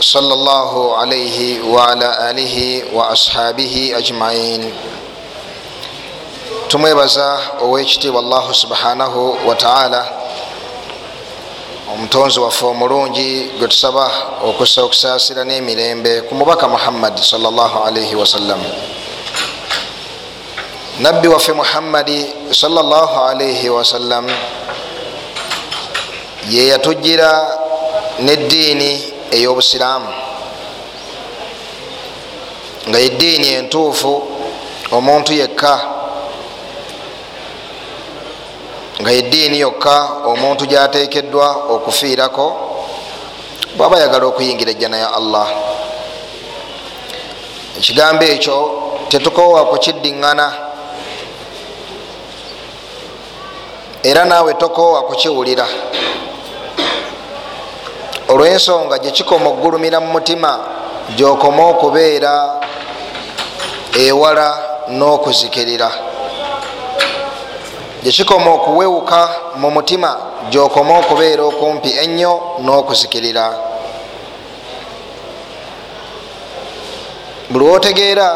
صلى الله عليه وعلى آله وأصحابه أجمعين tumwebaza owekitiibwa allahu subhanahu wataala omutonzi waffe omulungi gwe tusaba okusa okusaasira n'emirembe ku mubaka muhammadi salllahalaihi wasallam nabbi waffe muhammadi salllahalaihi wasallam ye yatujjira neddiini ey'obusiraamu. Nga yeddiini entuufu omuntu yekka nga yeddiini yokka omuntu gyateekeddwa okufiirako bwaba ayagala okuyingira ejjana ya allah. Ekigambo ekyo tetukoowa kukiddiŋŋana era naawe tokoowa kukiwulira olw'ensonga gyekikoma okugulumira mu mutima gyokoma okubeera ewala n'okuzikirira. Gyekikoma okuwewuka mu mutima gyokoma okubeera okumpi ennyo n'okuzikirira. Buli wotegeera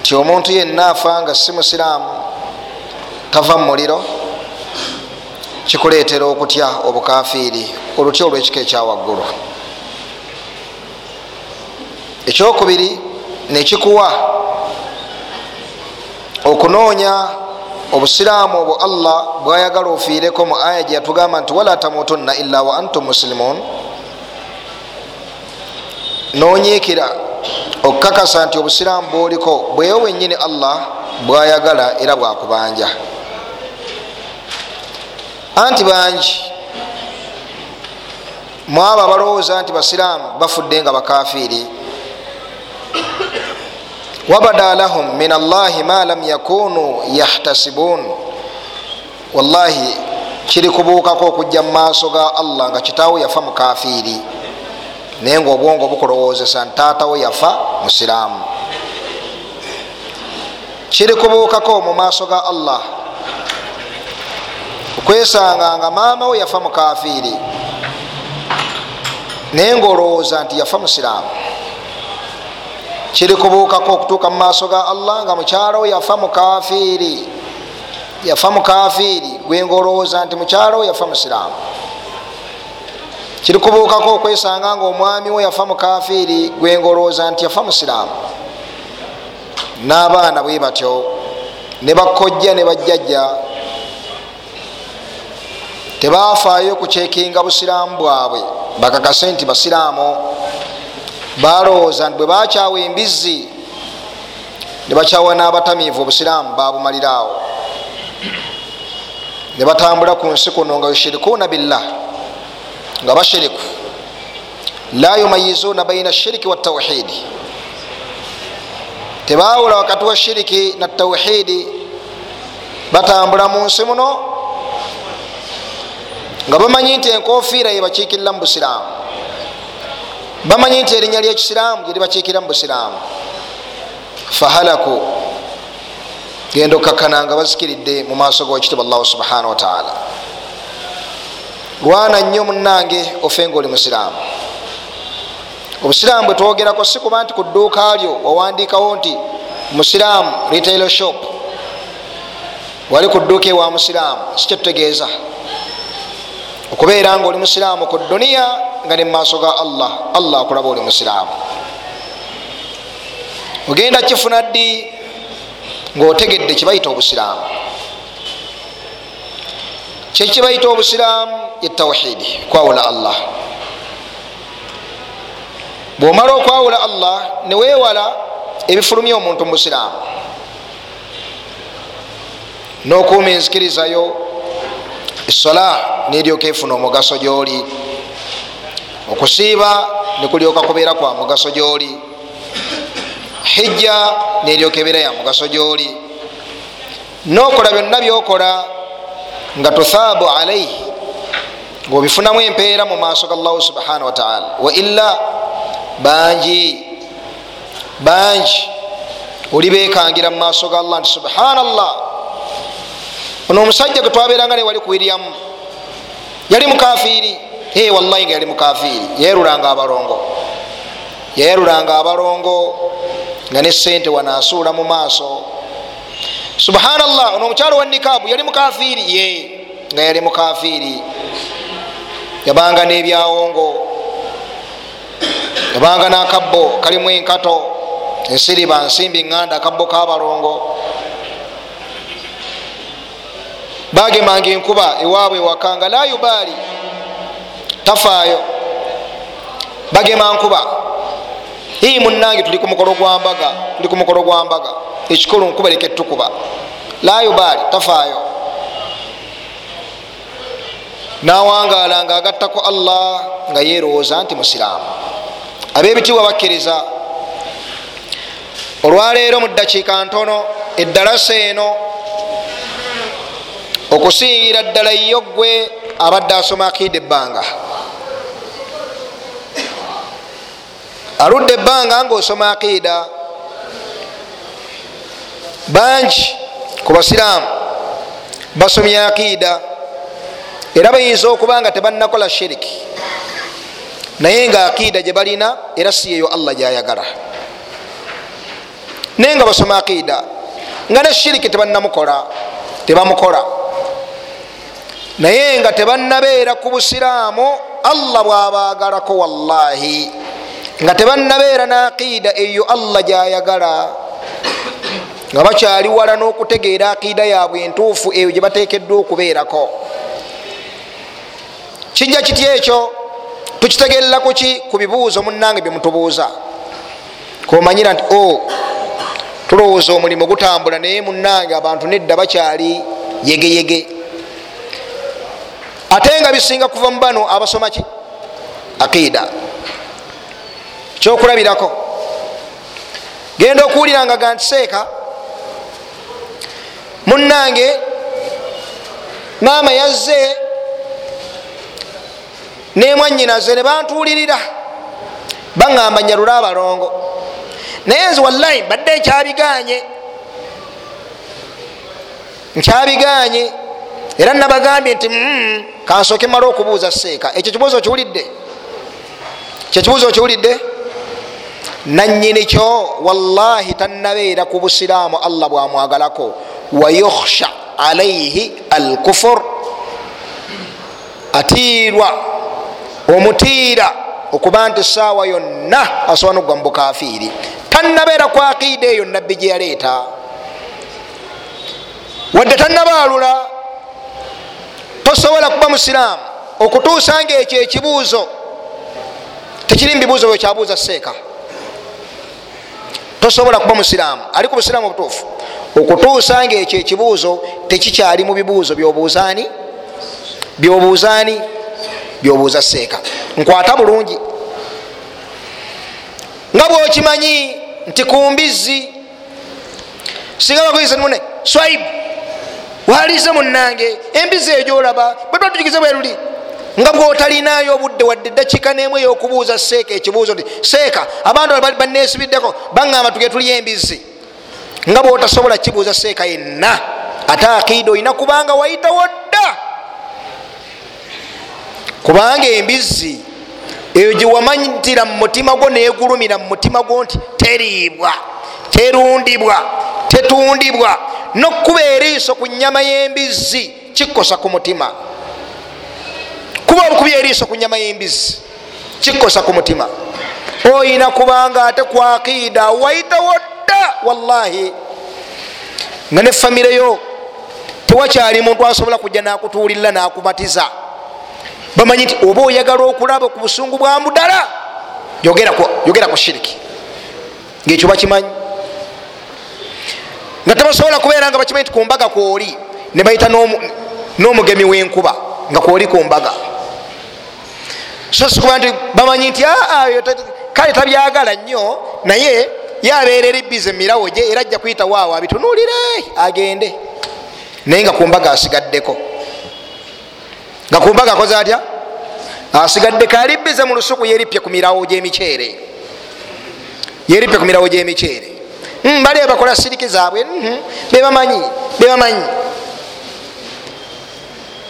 nti omuntu yenna afa nga si musiraamu tava mu muliro kikuleetera okutya obukafiiri olutya olwekika ekyawaggulu ekyokubiri nekikuwa okunoonya obusiraamu obwo allah bwayagala ofiireko mu aya gye yatugamba nti wala tamutunna illa wa antum musilimun nonyiikira okukakasa nti obusiraamu bwoliko bweyo bwenyini allah bwayagala era bwakubanja anti bangi. Mwabo abalowooza nti basiraamu bafudde nga bakafiiri. Wabada lahum min allahi ma lam yakunu yahtasibun. Wallahi kiri kubuukako okujja mu maaso ga allah nga kitaawe yafa mukafiiri naye nga obwongo bukulowoozesa nti taatawe yafa musiraamu kiri kubuukako mu maaso ga allah okwesanga nga maama we yafa mukafiiri naye ngaolowooza nti yafa musiraamu kiri kubuukako okutuuka mu maaso ga allah nga mukyala we yafa mukafiiri yafa mukafiiri gwe ngaolowooza nti mukyala we yafa musiraamu kiri kubuukako okwesanga nga omwami we yafa mukafiiri gwe ngaolowooza nti yafa musiraamu n'abaana bwe batyo ne bakojja ne bajjajja tebafaayo kucekinga busiraamu bwabwe. Bakakase nti basiraamu balowooza nti bwe bakyawa embizzi ne bakyawa n'abatamiivu obusiraamu babumaliraawo ne batambula ku nsi kuno nga yushirikuuna billah nga bashiriku. La yumayizuuna baina shiriki watawhidi tebawula wakati wa shiriki na tawhidi batambula mu nsi muno nga bamanyi nti enkofiira yebakiikirira mu busiraamu. Bamanyi nti erinnya lyekisiraamu gyeribakiikirira mu busiraamu. Fahalaku genda okkakkana nga bazikiridde mu maaso gowekitiibwa allahu subhanahu wataala lwana nnyo munange ofe nga oli musiraamu. Obusiraamu bwe twogerako si kuba nti ku dduuka lyo wawandiikawo nti musiraamu retail shop. Wali ku dduuka ewa musiraamu si kyetutegeeza okubeera nga oli musiraamu ku duniya nga ne mumaaso ga allah allah akulaba oli musiraamu. Ogenda kifuna ddi ngaotegedde kibayita obusiraamu? Kyekibayita obusiraamu? Yetawhidi kwawula allah. Bwomala okwawula allah newewala ebifulumya omuntu mubusiraamu nokuuma enzikirizayo esola neryoka efuna omugaso gyoli. Okusiiba nekulyoka kubeera kwa mugaso gyoli. Hijja neryokebera ya mugaso gyoli. Nokola byonna byokola nga tuthaabu alaihi ngaobifunamu empeera mu maaso ga allahu subhanahu wataala waila bangi bangi olibekangira mu maaso ga allah nti subhanallah ono omusajja gwe twabeeranga naye wali kuwiryamu yali mukafiiri. E wallahi nga yali mukafiiri. Yayerulanga abalongo. Yayerulanga abalongo nga ne sente wanaasuula mu maaso. Subhanallah ono omukyalo wa nikabu yali mukafiiri? Ye nga yali mukafiiri. Yabanga n'ebyawongo yabanga n'akabbo kalimu enkato ensiriba nsimbi ŋŋanda akabbo k'abalongo bagemanga enkuba ewaabwe ewaka nga la yubaali tafaayo. Bagema nkuba ii munange tuli ku mukolo gwa mbaga tuli ku mukolo gwa mbaga. Ekikulu nkuba leke tukuba la yubaali tafaayo. Nawangala nga agattako allah nga yerowooza nti musiraamu. Abebitiibwa bakkiriza olwaleero mu ddakiika ntono eddalasa eno okusingira ddala yo gwe abadde asoma akiida ebbanga. Aludde ebbanga ngaosoma akiida bangi ku basiraamu basomye akiida era bayinza okuba nga tebanakola shiriki. Naye nga akiida gye balina era si yeyo allah gyayagala. Naye nga basoma akiida nga ne shiriki tebanamukola tebamukola naye nga tebanabeera ku busiraamu allah bwabagalako wallahi. Nga tebanabeera naqiida eyo allah gyayagala. Nga bakyali wala n'okutegeera akiida yabwe entuufu eyo gye batekeddwa okubeerako. Kijja kitya ekyo? Tukitegerera kuki ku bibuuzo munange byemutubuuza komanyira nti o oh, tulowooza omulimu gutambula naye munange abantu nedda bakyali yegeyege ate nga bisinga kuva mu bano abasoma ki? Akiida kyokulabirako. Genda okuwuliranga ga ntiseeka munange maama yazze nemwanyinaze nebantuulirira baŋamba nyalule abalongo. Naye nzi wallahi badde nkyabiganye. Nkyabiganye era nabagambye nti mm, kansooke mala okubuuza seeka. Ekyo kibuuzo okiwulidde kyekibuuzo okiwulidde nanyini kyo wallahi tannabeera ku busiraamu allah bwamwagalako. Wayukhsha alaihi alkufur. Atiirwa omutiira okuba nti saawa yonna asobola nokugwa mubukafiiri tannabeera ku akiida eyo nabbi gye yaleeta. Wadde tannabaalula tosobola kuba musiraamu okutuusa nga ekyo ekibuuzo. Tekiri mubibuuzo bwe kyabuuza seeka. Tosobola kuba musiraamu. Ali ku busiraamu obutuufu. Okutuusa nga ekyo ekibuuzo tekikyali mu bibuuzo byobuuzaani byobuuzaani byobuuza seeka. Nkwata bulungi. Nga bwokimanyi nti kumbizi singa bakwisa nimune swaibu walize munange embizi egyolaba bwetwatugize bweruli nga bwotalinayo obudde wadde eddakika nemu eyokubuuza seeka ekibuuzo nti seeka abantu banesibiddeko baŋamba tuge tuli embizi nga bwotasobola kibuuza seeka yenna ate akiida olina kubanga wayitawo dda kubanga embizi eyo gyewamanyitira mu mutima gwo negulumira mu mutima gwo nti teriibwa terundibwa tetundibwa. Nokuba eriiso ku nyama y'embizi kikosa ku mutima. Kuba obukubi eriiso ku nyama y'embizi kikosa ku mutima. Oyina kubanga ate kwakiida wayitawo dda wallahi. Nga ne famireyo tewakyali muntu asobola kujja nakutuulirira nakumatiza. Bamanyi nti oba oyagala okulaba ku busungu bwa mudala yogera ku shiriki. Ngaekyo bakimanyi nga tebasobola kubeera nga bakimanyi ti kumbaga kwoli nebayita n'omugemi w'enkuba nga kwoli kumbaga so sikuba nti bamanyi nti kale tabyagala nnyo naye yabeera eribize mumirawo gye era ajja kuyita waawo abitunuulire agende. Naye nga kumbaga asigaddeko. Nga kumbaga akoze atya? Asigaddeko alibize mu lusuku yeripye ku mirawo gyemiceere. Yeripye ku mirawo gyemiceere bali bakola siriki zaabwe mm, bebamanyi bebamanyi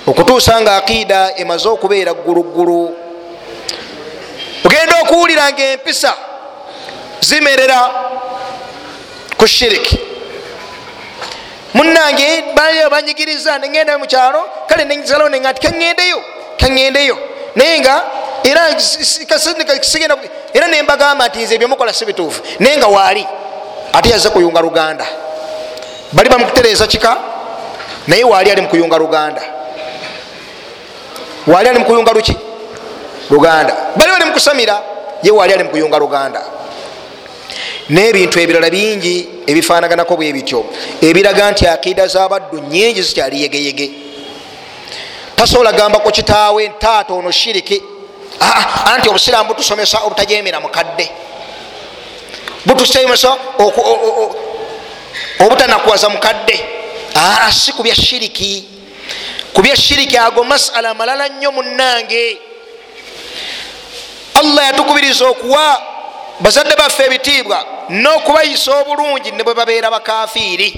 okutuusa nga akiida emaze okubeera gguluggulu ogenda okuwulira nga empisa zimerera ku shiriki munange bali banyigiriza negenda mukyalo kale nesalawo nenga nti kaŋŋendeyo kaŋŋendeyo naye nga era sigenda era nembagamba nti nze byemukola si bituufu naye nga waali ate yaze kuyunga luganda. Bali bamukutereeza kika? Naye waali ali mukuyunga luganda. Waali ali mukuyunga luki? Luganda. Bali bali mukusamira? Ye waali ali mukuyunga luganda. N'ebintu ebirala bingi ebifanaganako bwe bityo. Ebiraga nti akida zabaddu nyingi zikyali yegeyege. Tasobola gamba ku kitaawe taata ono shiriki. Anti obusiraamu butusomesa obutajemera mukadde butusomesa obutanakuwaza mukadde. Si ku bya shiriki. Ku bya shiriki ago masala malala nnyo munange allah yatukubiriza okuwa bazadde baffe ebitiibwa n'okubayisa obulungi ne bwe babeera bakafiiri.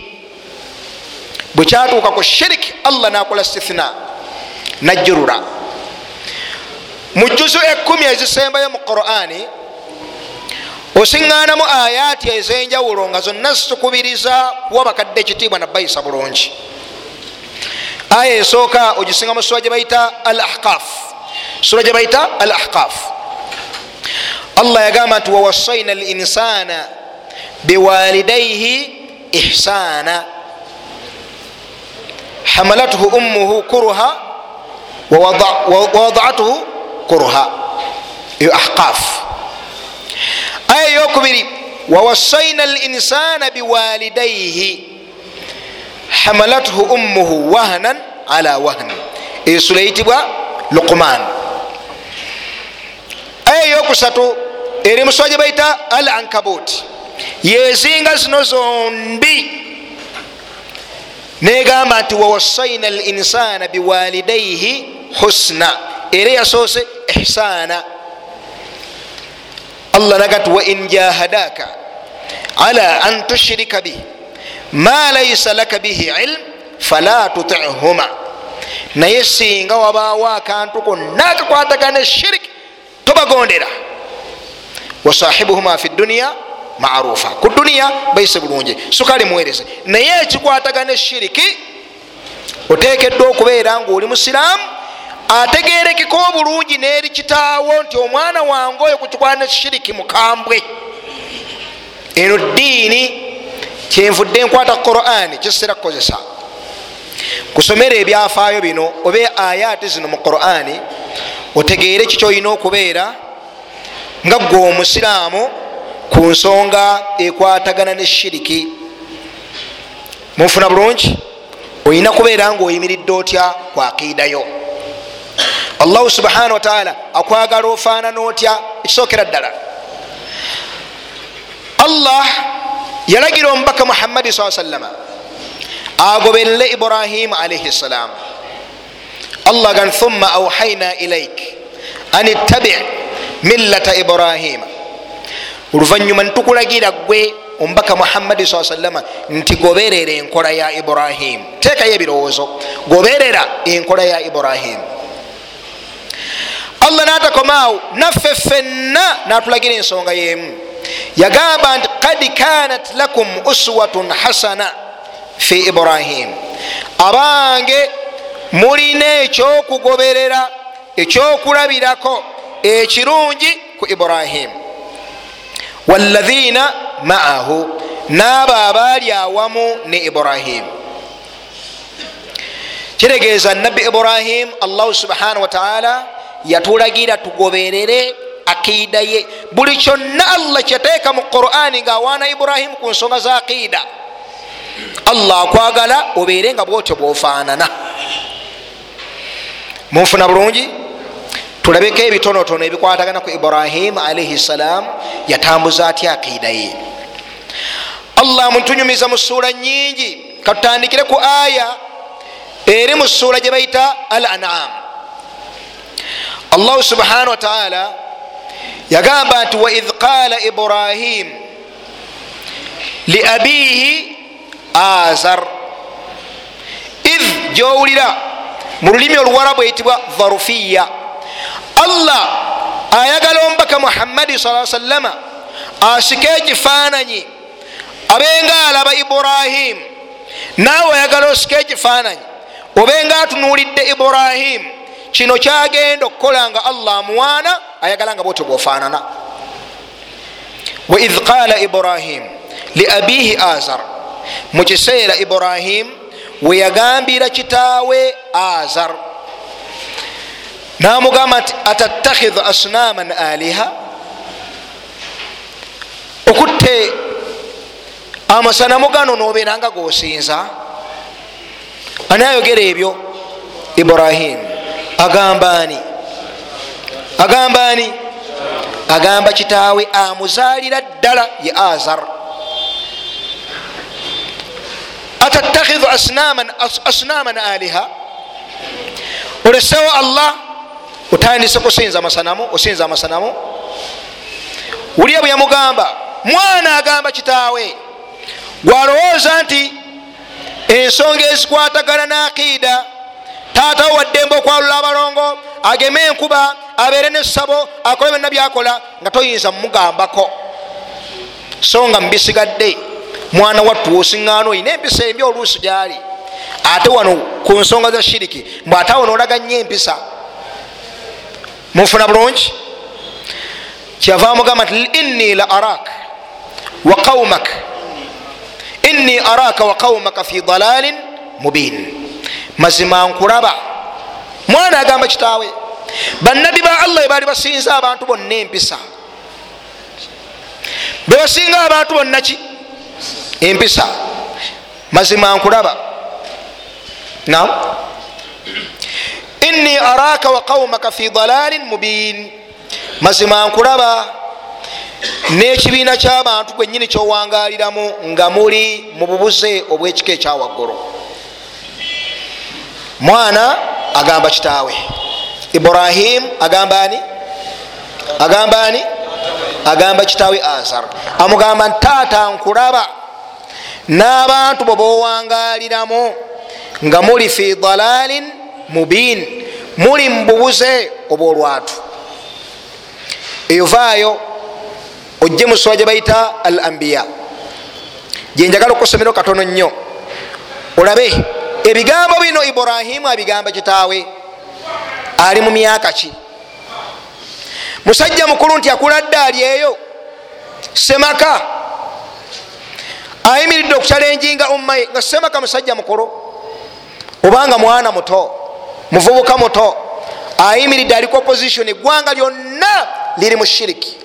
Bwe kyatuuka ku shiriki allah nakola stithna najjurura mu juzu ekumi ezisembayo mu qurani osiŋŋaanamu ayaati ez'enjawulo nga zonna zitukubiriza kuwa bakadde ekitiibwa nabayisa bulungi. Aya esooka ogisinga mu sura gye bayita al ahkaf sura gye bayita al ahkaf allah yagamba nti wawasaina al insana biwalidaihi ihsana hamalathu ummuhu kurha wawadatuhu kurha eyo ahkaf aya yokubiri wawasaina al insana biwalidaihi hamalathu ummuhu wahnan ala wahn eyo sula eyitibwa luqman aya eyokusatu eri muswa gye bayita al ankabut yezinga zino zombi negamba nti wawasaina al insana biwalidaihi husna era yasoose ihsana allah naga ti wain jahadaka ala an tushirika bih ma laisa laka bihi ilm fala tutihuma. Naye singa wabaawo akantu konna akakwatagana shiriki tobagondera wasahibuhuma fi duniya marufa. Ku duniya bayise bulungi sukali muwereze. Naye ekikwatagana eshiriki otekeddwa okubeera nga oli musiraamu ategerekeko obulungi neri kitaawo nti omwana wange oyo kukikwatana eshiriki mukambwe eno diini kyenvudde nkwata qurani kisera kukozesa. Kusomera ebyafaayo bino oba ayaati zino mu qurani otegeere kikyolina okubeera? Nga gwe omusiraamu ku nsonga ekwatagana ne shiriki. Munfuna bulungi? Olina kubeera nga oyimiridde otya kwakiidayo allahu subhana wataala akwagala ofaanana otya ekisookera ddala. Allah yalagira omubaka muhammadi saa sallama agoberere ibrahim alaihi ssalam allah gan thumma auhaina ilaik an ittabi millata ibrahima oluvanyuma nitukulagira gwe omubaka muhammadi saa sallama nti goberera enkola ya ibrahim. Teekayo ebirowoozo. Goberera enkola ya ibrahim allah natakomaawo naffe ffenna natulagira ensonga yemu. Yagamba nti kad kanat lakum uswatun hasana fi ibrahim. Abange mulina ekyokugoberera ekyokulabirako ekirungi ku ibrahim. Walaina maahu n'abo abaali awamu ne ibrahim. Kitegeeza nabbi ibrahim allahu subhanahu wataala yatulagira tugoberere akiida ye. Buli kyonna allah kyateeka mu qurani ngaawaana ibrahimu ku nsonga za akiida allah akwagala obeere nga bwotyo bwofaanana. Munfuna bulungi? Tulabeko ebitonotono ebikwatagana ku ibrahimu alaihi ssalam yatambuza atya akiida ye? Allah mutunyumiza mu suula nyingi katutandikire ku aya eri mu suula gye bayita al anam allahu subhanahu wataala yagamba nti waidh qala ibrahim liabihi azar. Idh gyowulira mu lulimi oluwarabu eyitibwa dharufiya allah ayagala omubaka muhammadi sa sallama asike ekifaananyi. Abenga alaba ibrahimu naawe oyagala osike ekifaananyi. Obenga atunuulidde ibrahimu kino kyagenda okukola nga allah amuwaana ayagala nga bwotyo bwofaanana. Waidh qala ibrahimu liabihi azar mu kiseera ibrahimu weyagambira kitaawe azar. Namugamba nti atattakhidhu asnaman aliha okutte amasanamu gano nobeeranga gosinza ani ayogera ebyo? Ibrahimu agamba ani agamba kitaawe amuzaalira ddala ye azar. Atattakhidhu asnaman aliha olesewo allah otandise kusinza amasanamu osinza amasanamu? Wulya bwe yamugamba mwana agamba kitaawe. Gwalowooza nti ensonga ezikwatagana nakiida taatawo waddembe okwalula abalongo ageme enkuba abeere nesabo akole byonna byakola nga toyinza mumugambako so nga mubisigadde mwana wattu osiŋŋaana oyina empisa embi oluusi gyali. Ate wano ku nsonga za shiriki mbw ate awo nolaga nnyo empisa mufuna bulungi? Kyava mugamba nti inni la arak wa qaumak inni araka wa qaumaka fi dalalin mubin mazima nkulaba. Mwana agamba kitaawe bannabbi ba allah ebaali basinza abantu bonna empisa. Bebasinga abantu bonna ki? Empisa. Mazima nkulaba. Nam inni araka wa qaumaka fi dalalin mubin mazima nkulaba n'ekibiina ky'abantu gwenyini kyowangaliramu nga muli mu bubuze obwekika ekyawaggulu mwana agamba kitaawe. Ibrahim agamba ani? Agamba ani? Agamba kitaawe azar. Amugamba nti taata nkulaba n'abantu bwe bowangaliramu nga muli fi dalalin mubin muli mu bubuze obwolwatu eyovaayo ojje muswa gye bayita al ambiya gyenjagala okusomero katono nnyo olabe ebigambo bino iburahimu abigamba kitaawe ali mu myaka ki? Musajja mukulu nti akuladde ali eyo semaka ayimiridde okucalenjinga ummaye nga semaka musajja mukulu obanga mwana muto muvubuka muto ayimiridde aliko opposition eggwanga lyonna liri mu shiriki.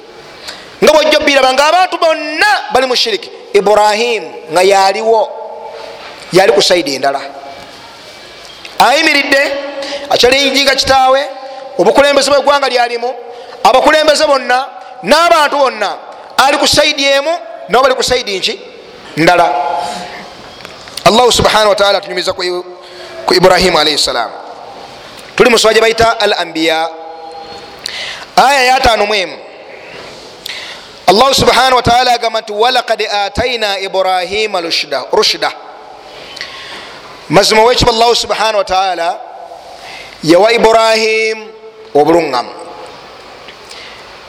Nga bwojja obiraba nga abantu bonna bali mu shiriki iburahimu nga yaliwo yali ku saidi endala ayimiridde akyalinjinga kitaawe obukulembeze bweggwanga lyalimu abakulembeze bonna n'abantu bonna ali ku saidi emu nabo bali ku saidi nki? Ndala. Allahu subhanahu wataala atunyumiza ku ibrahimu alaihi ssalam tuli musoma gye bayita al ambiya aya yatano mwemu allahu subhanahu wataala agamba nti walakad ataina ibrahima rushda mazima wekiba allahu subhanahu wataala yawa ibrahim obulungamu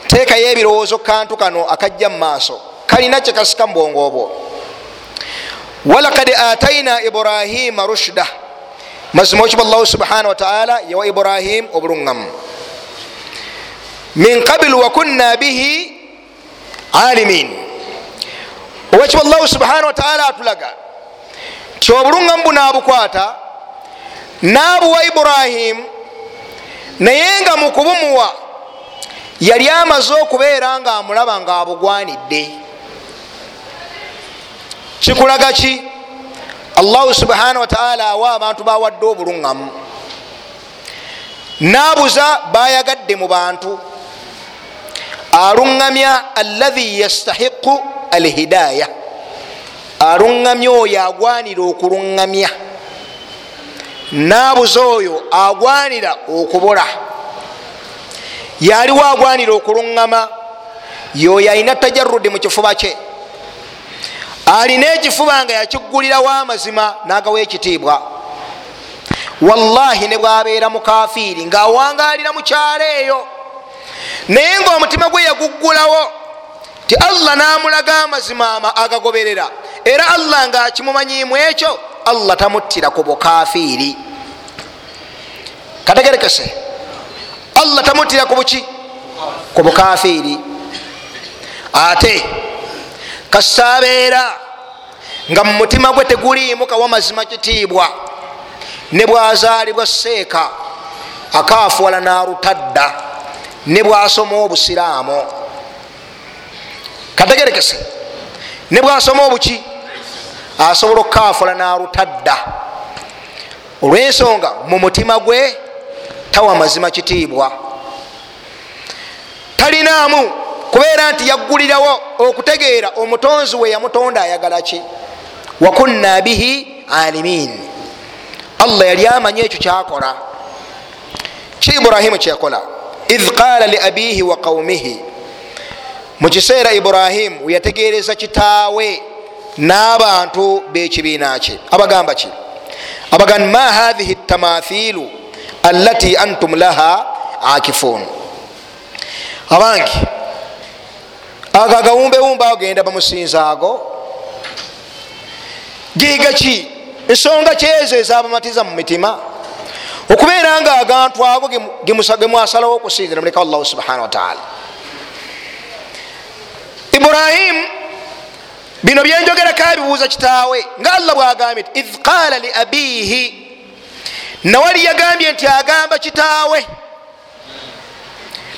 teekayo ebirowoozo kantu kano akajja mu maaso kalina kyekasika mu bwongo obwo walakad ataina ibrahima rushda. Mazima wekiba allahu subhanahu wataala yawa ibrahim obulungamu min qabilu wakunna bihi alimin. Owekiba allahu subhanahu wataala atulaga nti obulungamu bunabukwata nabuwa ibrahimu naye nga mukubumuwa yali amaze okubeera nga amulaba nga abugwanidde. Kikulaga ki? Allahu subhanahu wataala awa abantu bawadde obulungamu. Nabuza bayagadde mu bantu. Aluŋŋamya allahi yastahiqu alhidaya aluŋŋamya oyo agwanira okuluŋŋamya. Naabuza oyo agwanira okubula yaliwo agwanira okuluŋŋama yoyo alina tajarudi mu kifuba kye. Alina ekifuba nga yakiggulirawo amazima nagawo ekitiibwa. Wallahi ne bwabeera mukafiiri ngaawangalira mukyalo eyo naye ngaomutima gwe yaguggulawo ti allah namulaga amazima agagoberera. Era allah ngaakimumanyiimu ekyo allah tamuttira ku bukafiiri. Kategerekese. Allah tamuttira ku buki? Ku bukafiiri. Ate kasaabeera nga mu mutima gwe teguliimu kawa mazima kitiibwa ne bwazaalibwa seeka akaafuwala n'alutadda ne bwasoma obusiraamu kategerekese. Ne bwasoma obuki asobola okukaafula n'alutadda. Olw'ensonga mu mutima gwe tawa mazima kitiibwa. Talinaamu kubeera nti yaggulirawo okutegeera omutonzi we yamutonda ayagala ki? Wakunna bihi alimin allah yali amanyi ekyo kyakola. Ki iburahimu kyekola idh qala li abihi wa qaumihi mu kiseera iburahimu weyategereza kitaawe n'abantu b'ekibiina kye. Abagamba ki? Abagamba ma hathihi tamathilu allati antum laha akifun abange ago agawumbewumbe ago genda bamusinza ago giga ki? Ensonga kyezo ezabamatiza mu mitima. Okubeera nga agantu ago gemwasalawo okusinzira muleka allahu subhana wataala iburahimu bino byenjogerako abibuuza kitaawe nga allah bwagambye ti idh qala li abihi nawali yagambye nti agamba kitaawe.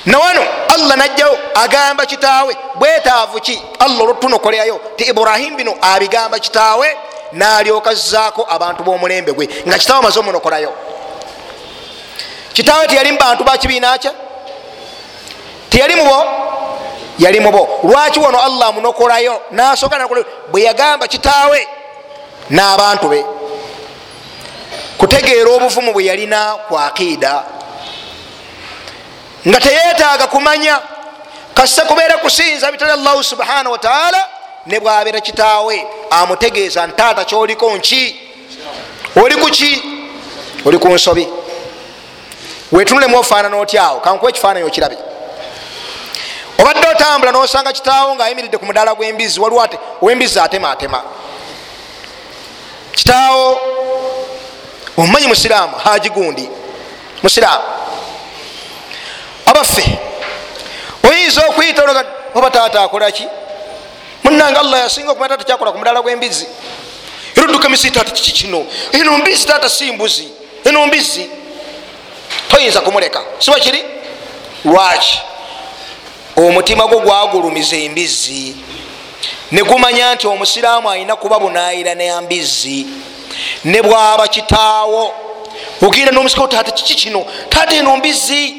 Nawano allah najjawo agamba kitaawe. Bwetaavu ki? Allah olutunokolerayo ti iburahimu bino abigamba kitaawe nalyoka zzaako abantu b'omulembe gwe. Nga kitaawe amaze omunokolayo kitaawe teyali mu bantu bakibiina kye teyali mubo yali mubo. Lwaki wano allah amunokolayo nasooka nakolayo bwe yagamba kitaawe n'abantu be. Kutegeera obuvumu bwe yalina ku akiida. Nga teyetaaga kumanya kassa kubeera kusinza bitali allahu subhanahu wataala ne bwabeera kitaawe amutegeeza ntaata kyoliko nki? Oli kuki oli ku nsobi. Wetunulemu ofaanana otyawo kankuwa ekifaananyi okirabe obadde otambula nosanga kitaawo ngaayimiridde ku mudaala gwembizi waliwo owembizi atematema kitaawo omumanyi musiraamu haji gundi musiraamu abaffe oyinza okwita oba taata akolaki munange allah yasinga okumanya taata kyakola ku mudaala gwembizi era odduka misi taata kiki kino? Eno mbizi taata si mbuzi. Eno mbizi toyinza kumuleka. Siba kiri? Lwaki omutima gwo gwagulumiza embizi negumanya nti omusiraamu alina kuba bunayira neyambizi ne bwaba kitaawo ogenda nomusika taata kiki kino? Taata eno mbizi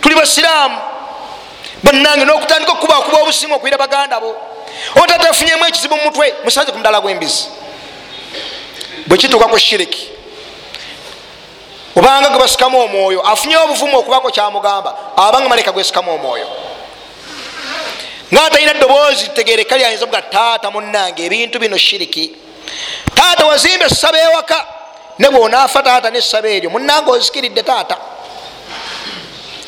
tuli basiraamu. Banange nokutandika okubakuba obusimu okwira baganda bo. Otaata afunyemu ekizibu mumutwe musanze ku mudala gwembizi bwekituuka ku shiriki obanga gwe basikamu omwoyo afunyewo obuvumu okubako kyamugamba abanga maleka gwesikamu omwoyo nga talina eddoboozi tegereka lyayinza buga taata munange ebintu bino shiriki. Taata wazimba essaba ewaka ne bwonaafa taata nessaba eryo munange ozikiridde taata.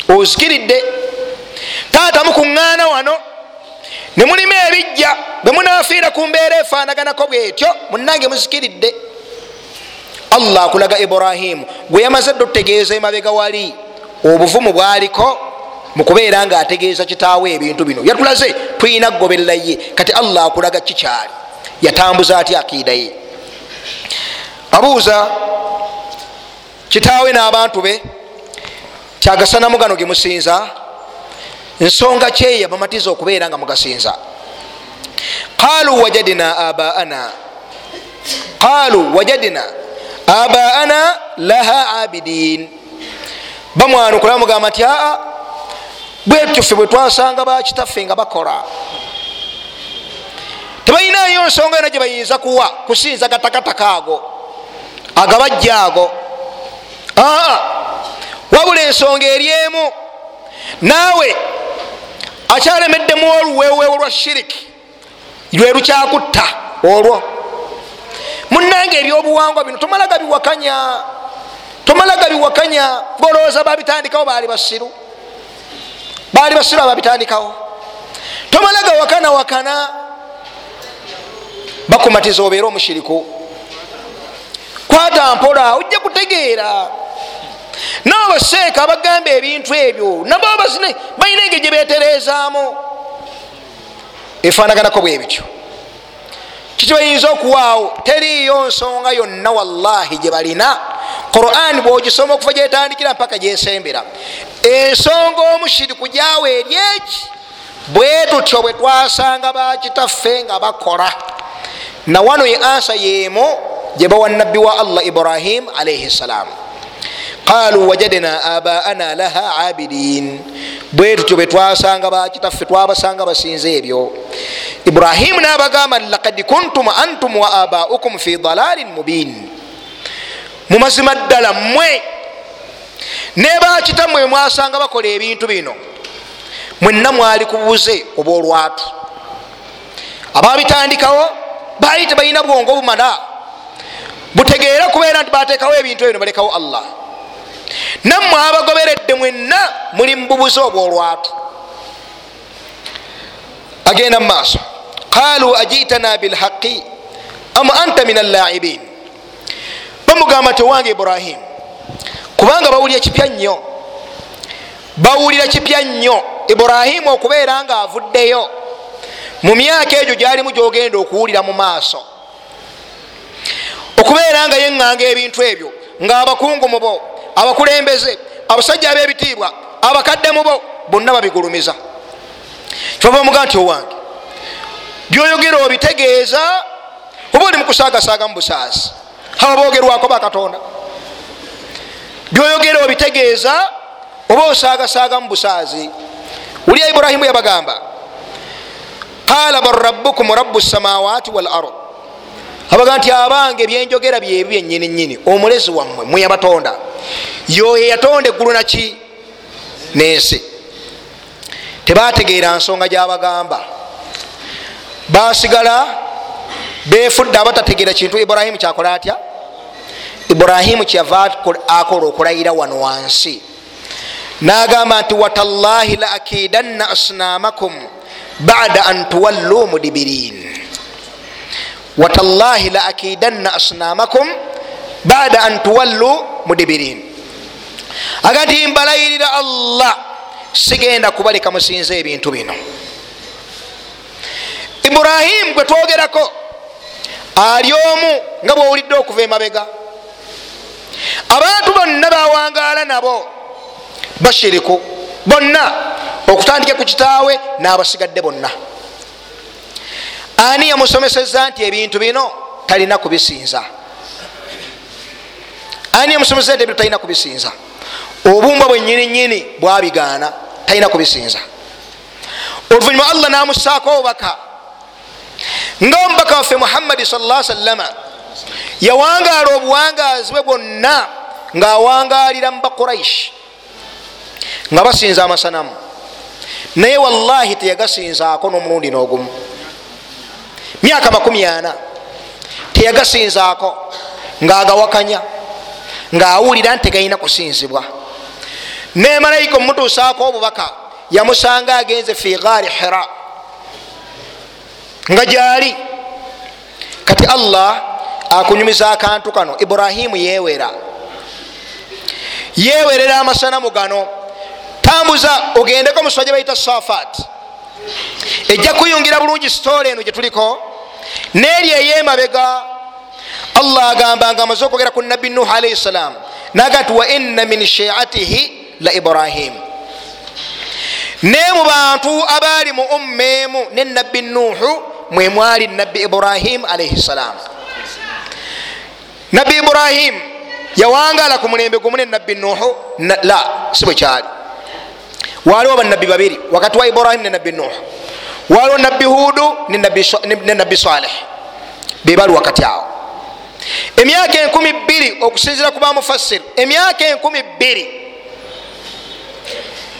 Ozikiridde. Taata mukuŋŋaana wano ne mulimu ebijja bwe munafiira ku mbeera efaanaganako bwetyo munange muzikiridde. Allah akulaga iburahimu gwe yamaze dde otutegeeza emabega wali obuvumu bwaliko mukubeera nga ategeeza kitaawe ebintu bino. Yatulaze tulina kugoberera ye kati allah akulaga kikyali. Yatambuza atya akiida ye? Abuuza kitaawe n'abantu be kyagasanamu gano gemusinza nsonga kyeya bamatiza okubeera nga mugasinza. Qalu wajadina abaana. Qalu wajadina abaana laha abidin. Bamwanukula bamugamba nti aa bwetyo ffe bwe twasanga bakitaffe nga bakola. Tebalinayo nsonga yona gye bayinza kuwa kusinza gatakataka ago agabajja ago. Aa wabula ensonga eri emu. Naawe akyalemeddemu oluweweewo lwa shiriki lwe lukyakutta olwo. Munange ebyobuwangwa bino tomala gabiwakanya tomala gabiwakanya golowooza babitandikawo baali basiru baali basiru ababitandikawo tomala gawakana wakana bakumatiza obeere omushiriku kwata mpola ojja kutegeera. Nabaseeka abagamba ebintu ebyo nabo balina enge gye beterezaamu efanaganako bwe bityo kiki bayinza okuwaawo? Teriyo nsonga yonna wallahi gye balina. Quran bwogisoma okuva gyetandikira mpaka gyesembera. Ensonga omushiriku gyawe eryeki bwe tutyo bwe twasanga bakitaffe nga bakola. Na wano ye ansa yemu gye bawa nabbi wa allah ibrahim alaihi ssalam qalu wajadna abaana laha abidin bwe tutyo bwe twasanga bakitaffe twabasanga basinze ebyo ibrahimu nabagamba lakad kuntum antum wa abaukum fi dalalin mubin mumazima ddala mmwe ne bakitammwe mwasanga bakola ebintu bino mwenna mwali kubuze oba olwatu ababitandikawo baali tebalina bwongo bumala butegeera kubeera nti batekawo ebintu ebyo balekawo allah nammwe abagoberedde mwenna muli mububuzi obwolwatu agenda mumaaso qalu ajitana bilhaqi am anta min allaibin? Bamugamba ti owange ibrahimu kubanga bawulira kipya nnyo. Bawulira kipya nnyo. Ibrahimu okubeera nga avuddeyo. Mu myaka egyo gyalimu gyogenda okuwulira mu maaso. Okubeera nga yeŋŋanga ebintu ebyo ngaabakungu mubo abakulembeze abasajja ab'ebitiibwa abakadde mubo bonna babigulumiza. Kyova muga nti owange byoyogera obitegeeza oba oli mukusaagasaaga mu busaazi aba boogerwako bakatonda byoyogera obitegeeza oba osaagasaaga mu busaazi ulya iburahimu yabagamba qala bal rabukum rabu samawati wal ard abaga nti abange byenjogera byebi byenyini nyini omulezi wammwe mweyabatonda yoyo yatonda eggulu naki nensi. Tebategeera nsonga gyabagamba basigala befudde abatategeera kintu. Iburahimu kyakola atya? Iburahimu kyava akola okulayira wano wansi. Nagamba nti watallahi la akidanna asnamakum bada an tuwallu mudibirin watallahi la akidanna asnamakum bada an tuwallu mudibirin aga nti mbalayirira allah sigenda kubaleka musinze ebintu bino. Iburahimu gwe twogerako ali omu nga bwowulidde okuva emabega. Abantu bonna bawangaala nabo bashiriku bonna okutandika ku kitaawe n'abasigadde bonna ani yamusomeseza nti ebintu bino talina kubisinza? Ani yamusomeseza nti ebintu talina kubisinza? Obumba bwenyini nyini bwabigaana talina kubisinza. Oluvanyuma allah namusaako obubaka. Nga omubaka waffe muhammadi salla sallama yawangaala obuwangazi bwe bwonna ngaawangalira mu baquraishi nga basinza amasanamu. Naye wallahi teyagasinzaako n'omulundi n'ogumu myaka makumi ana. Teyagasinzaako ngaagawakanya ngaawulira nti tegalina kusinzibwa. Ne malayika omutuusaako obubaka yamusanga agenze fi gaari hira nga gyali. Kati allah akunyumiza akantu kano iburahimu yewera yewerera amasanamu gano. Tambuza ogendeko muswa gye bayita safat ejja kuyungira bulungi sitole eno gyetuliko neeri eyemabega allah agamba nga amaze okwogera ku nabbi nuhu alaihi ssalam naga nti wa inna min shiatihi la ibrahim. Ne mu bantu abaali mu umma emu ne nabbi nuhu mwe mwali nabbi ibrahim alaihi ssalam nabbi ibrahim yawangala ku mulembe gumu ne nabbi nuhu la si bwe kyali waliwo bannabbi babiri wakati wa ibrahim ne nabbi nuhu waliwo nabbi hudu ne nabbi saleh. Bebali wakati awo emyaka enkumi bbiri okusinzira ku bamufassir emyaka enkumi bbiri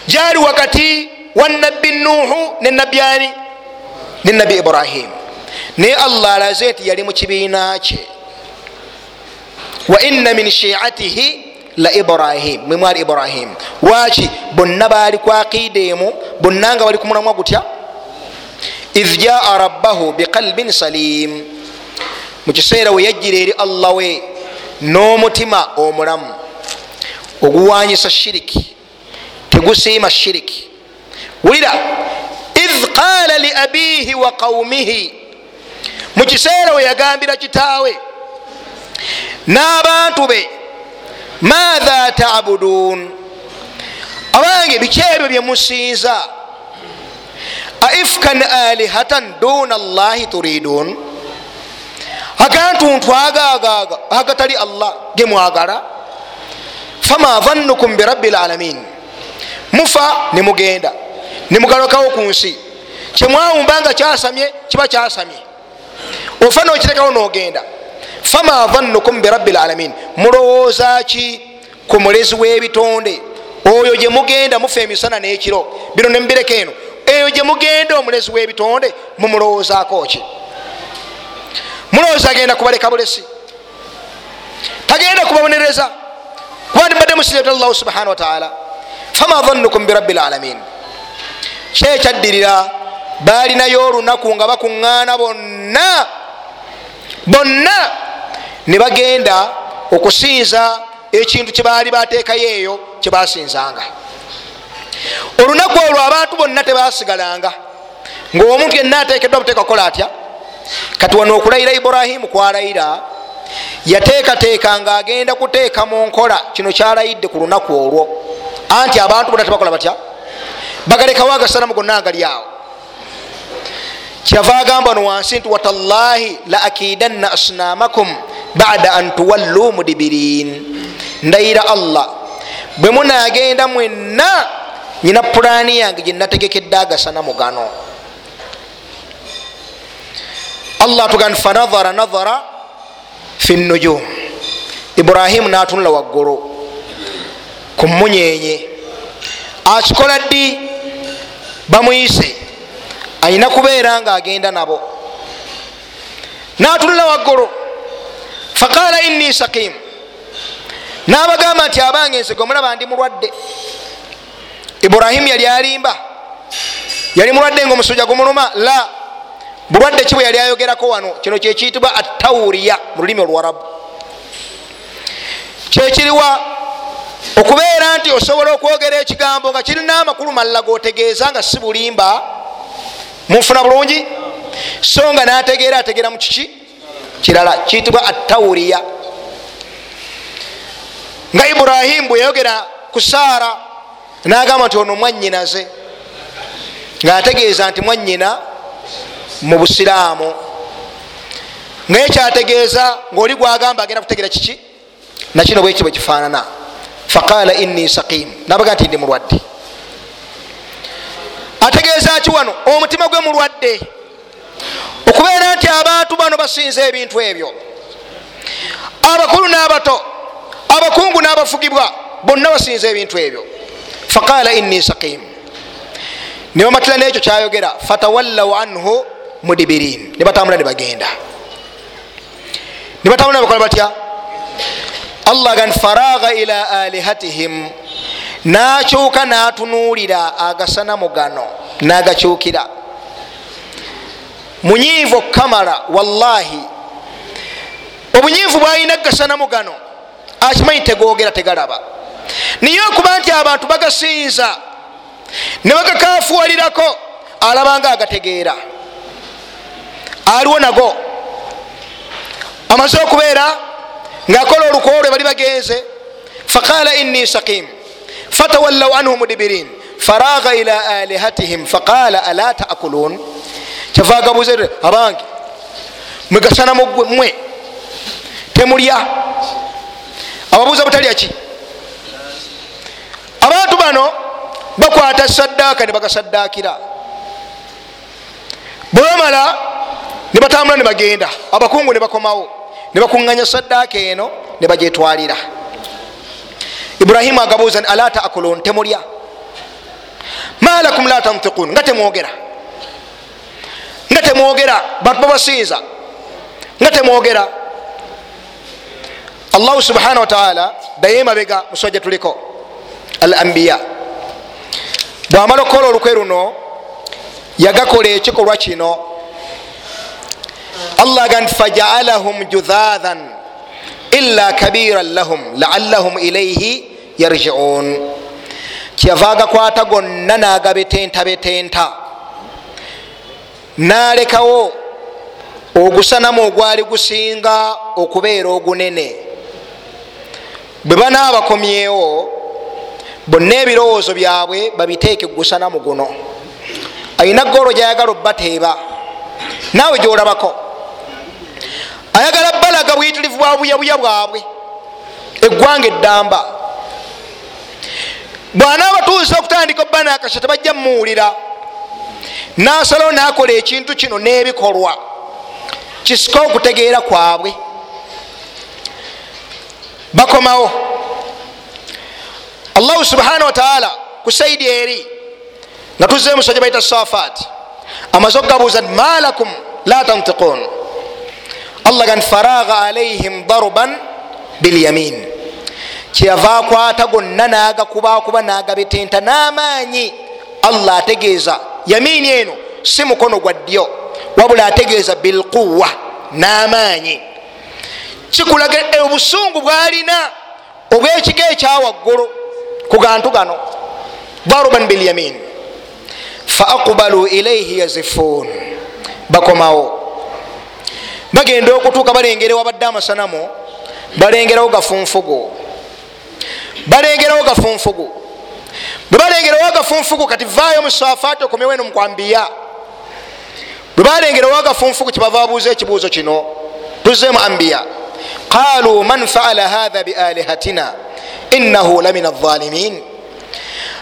gyali wakati wa nabbi nuhu ne nabbi ani ne nabbi ibrahim. Naye allah alaze nti yali mu kibiina kye. Wa inna min shiatihi la ibrahim mwemwali ibrahim. Waki bonna baali ku aqida emu bonna nga bali ku mulamwa gutya? Idh jaa rabbahu biqalbin salim. Mu kiseera we yajjira eri allah we n'omutima omulamu. Oguwanyisa shiriki tegusiima shiriki. Wulira idh qaala li abihi wa qaumihi mu kiseera we yagambira kitaawe n'abantu be maatha tabuduun abange biki ebyo byemusinza aifkan alihatan duna allahi turiduun agantuntu agagaaga agatali allah gemwagala fama dhannukum birabbi lalamin mufa nemugenda nemugalokawo ku nsi. Kyemwawumba nga kyasamye kiba kyasamye. Ofa nokitekawo nogenda fama dhannukum birabbi lalamin mulowooza ki ku mulezi w'ebitonde? Oyo gye mugenda mufa emisana n'ekiro. Bino nemubireka eno. Eyo gye mugenda omulezi w'ebitonde mumulowoozaako ki? Mulowooza agenda kubaleka bulesi. Tagenda kubabonereza. Kuba nibadde musiret allahu subhanahu wataala fama dhannukum birabbi lalamin kyekyaddirira balinayo olunaku nga bakuŋŋaana bonna. Bonna ne bagenda okusinza ekintu kyebaali bateekayo eyo kyebasinzanga olunaku olwo abantu bonna tebasigalanga. Ngaomuntu yenna ateekeddwa buteeka kukola atya? Kati wano okulayira iburahimu kwalayira yateekateeka nga agenda kuteeka mu nkola. Kino kyalayidde ku lunaku olwo. Anti abantu bonna tebakola batya? Bagalekawo agasanamu gonna agali awo. Kyava agamba no wansi nti watallahi la akidanna asnamakum bada an tuwallu mudibirin ndayira allah bwe munagenda mwenna nyina pulaani yange gyenategekedde agasanamu gano. Allah tugan fanahara nahara fi nujum. Ibrahimu natunula waggulu ku munyenye akikola ddi? Bamuyise. Ayina kubeera nga agenda nabo. Natunula waggulu faqala inni sakim. Nabagamba nti abange nsego mulaba ndi mulwadde. Iburahimu yali alimba. Yali mulwadde nga omusujja gumuluma la. Bulwadde ki bwe yali ayogerako wano? Kino kyekiyitibwa atawuriya mu lulimi oluwarabu kyekiriwa okubeera nti osobola okwogera ekigambo nga kirina amakulu malala gotegeeza nga si bulimba munfuna bulungi? So nga nategeera ategeera mu kiki kirala kiyitibwa atawuriya nga iburahimu bwe yayogera ku saara nagamba nti ono mwanyinaze ngaategeeza nti mwanyina mu busiraamu. Naye kyategeeza ngaoli gwagamba agenda kutegeera kiki? Nakino bweki bwe kifaanana. Faqala inni sakim nabaga nti ndi mulwadde. Ategeeza ki wano omutima gwe mulwadde okubeera nti abantu bano basinza ebintu ebyo. Abakulu n'abato abakungu n'abafugibwa bonna basinza ebintu ebyo. Faqala inni sakim nebamatira nekyo kyayogera fatawallaw anhu mudibirin nebatambula nebagenda nebatambula nebakola batya? Allah gan faragha ila alihatihim nakyuka natunuulira agasanamu gano nagakyukira munyiivu okukamala wallahi. Obunyiivu bwalina gasanamu gano akimanyi tegogera tegalaba. Naye okuba nti abantu bagasinza ne bagakafuwalirako alabanga agategeera. Aliwo nago. Amaze okubeera ngaakola olukoo lwe bali bagenze faqala inni sakim fatawallaw anhu mudibirin. Faragha ila alihatihim faqala ala taakulun kyava agabuze abange mwegasana mwe temulya. Ababuuza butalya ki? Abantu bano bakwata saddaaka ne bagasaddaakira bwebamala nebatambula nebagenda abakungu nebakomawo nebakuŋŋanya saddaaka eno nebagyetwalira iburahimu agabuuza nti ala taakulun temulya? Malakum la tantiqun nga temwogera nga temwogera bantu babasinza nga temwogera. Allahu subhanahu wataala daye mabega musajja tuliko al ambiya bwamala okukola olukwe luno yagakola ekikolwa kino. Allah ga nti fajaalahum judhaathan illa kabiran lahum laallahum ilaihi yarjiun. Kyava agakwata gonna nagabetentabetenta nalekawo ogusanamu ogwali gusinga okubeera ogunene. Bwe banaabakomyewo bonna ebirowoozo byabwe babiteeke gusanamu guno. Ayina golo gyayagala obbateeba. Naawe gyolabako. Ayagala balaga buyitirivu bwa buyabuya bwabwe. Eggwanga eddamba. Bwanaabatuusa okutandika obbanakasha tebajja mumuwulira nasalawo nakola ekintu kino n'ebikolwa. Kisika okutegeera kwabwe. Bakomawo. Allahu subhanahu wataala ku saidi eri nga tuzze musajja baita safat amaze okugabuuza nti malakum la tantiqun? Allah ga nti faragha alaihim daruban bilyamin. Kyeyava akwata gonna nagakubakuba nagabetenta n'amaanyi allah ategeeza yamini eno si mukono gwa ddyo. Wabula ategeeza bilquwa n'amaanyi. Kikulaga obusungu bwalina obwekigo ekyawaggulu ku gantu gano daruban bilyamin faaqbalu ilaihi yazifun bakomawo. Bagenda okutuuka balengera wabadde amasanamu balengerawo gafunfugu balengerawo gafunfugu bwe balengerawo gafunfugu kati vaayo musafaati okomewo eno mukwambiya bwe balengerawo agafunfugu kyebava babuuza ekibuuzo kino tuzzemu ambiya. Qalu man faala hatha bialihatina innahu lamin alzalimin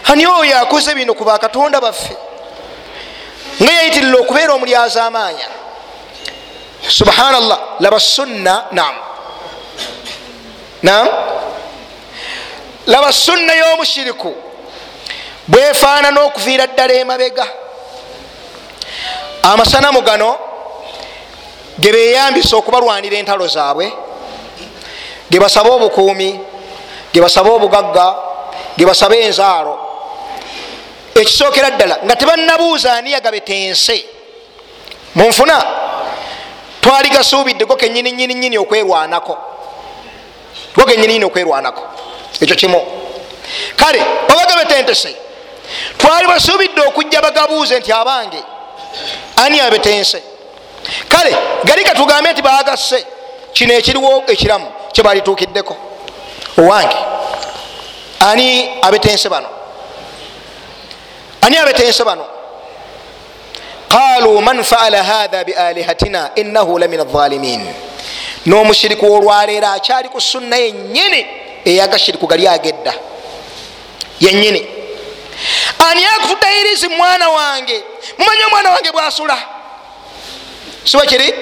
ani oyo akoze bino ku bakatonda baffe? Nga yayitirira okubeera omulyaza amaanya subhanallah laba sunna nam nam laba sunna y'omushiriku bwefaanana okuviira ddala emabega. Amasanamu gano gebeyambisa okubalwanira entalo zaabwe gebasaba obukuumi gebasaba obugagga gebasaba enzaalo. Ekisookera ddala nga tebannabuuza ani yagabetense munfuna twali gasuubidde go kenyini nyini nyini okwerwanako. Go kenyini nyini okwerwanako. Ekyo kimu. Kale babagabetentese twali basuubidde okujja bagabuuze nti abange ani abetense? Kale gali katugambe nti bagasse kino ekiriwo ekiramu kyebalituukiddeko owange ani abetense bano? Ani abetense bano? Qalu man faala hatha bialihatina innahu lamin alzalimin n'omushiriku olwaleero akyali ku sunna yenyini eyagashiriku gali agedda. Yenyini ani akutudde irizi mwana wange? Mumanyi omwana wange bwasula? Siwe kiri?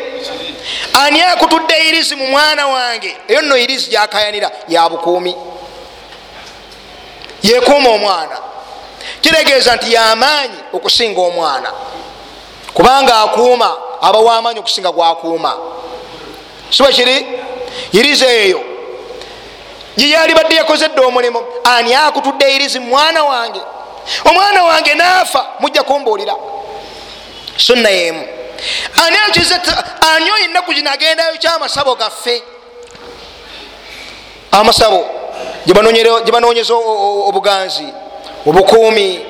Ani akutudde irizi mu mwana wange? Eyo nno irizi gyakayanira ya bukuumi. Yekuuma omwana. Kitegeeza nti yamaanyi okusinga omwana. Kubanga akuuma aba wamaanyi okusinga gwakuuma siwe kiri? Irizi eyo. Gyeyali badde yakozedde omulimu ani akutudde irizi mwana wange omwana wange naafa mujja kumbuulira. Sunna yemu. Ani akize ani oyo ennaku gino agendayo kyamasabo gaffe? Amasabo gyebanoonyeza obuganzi obukuumi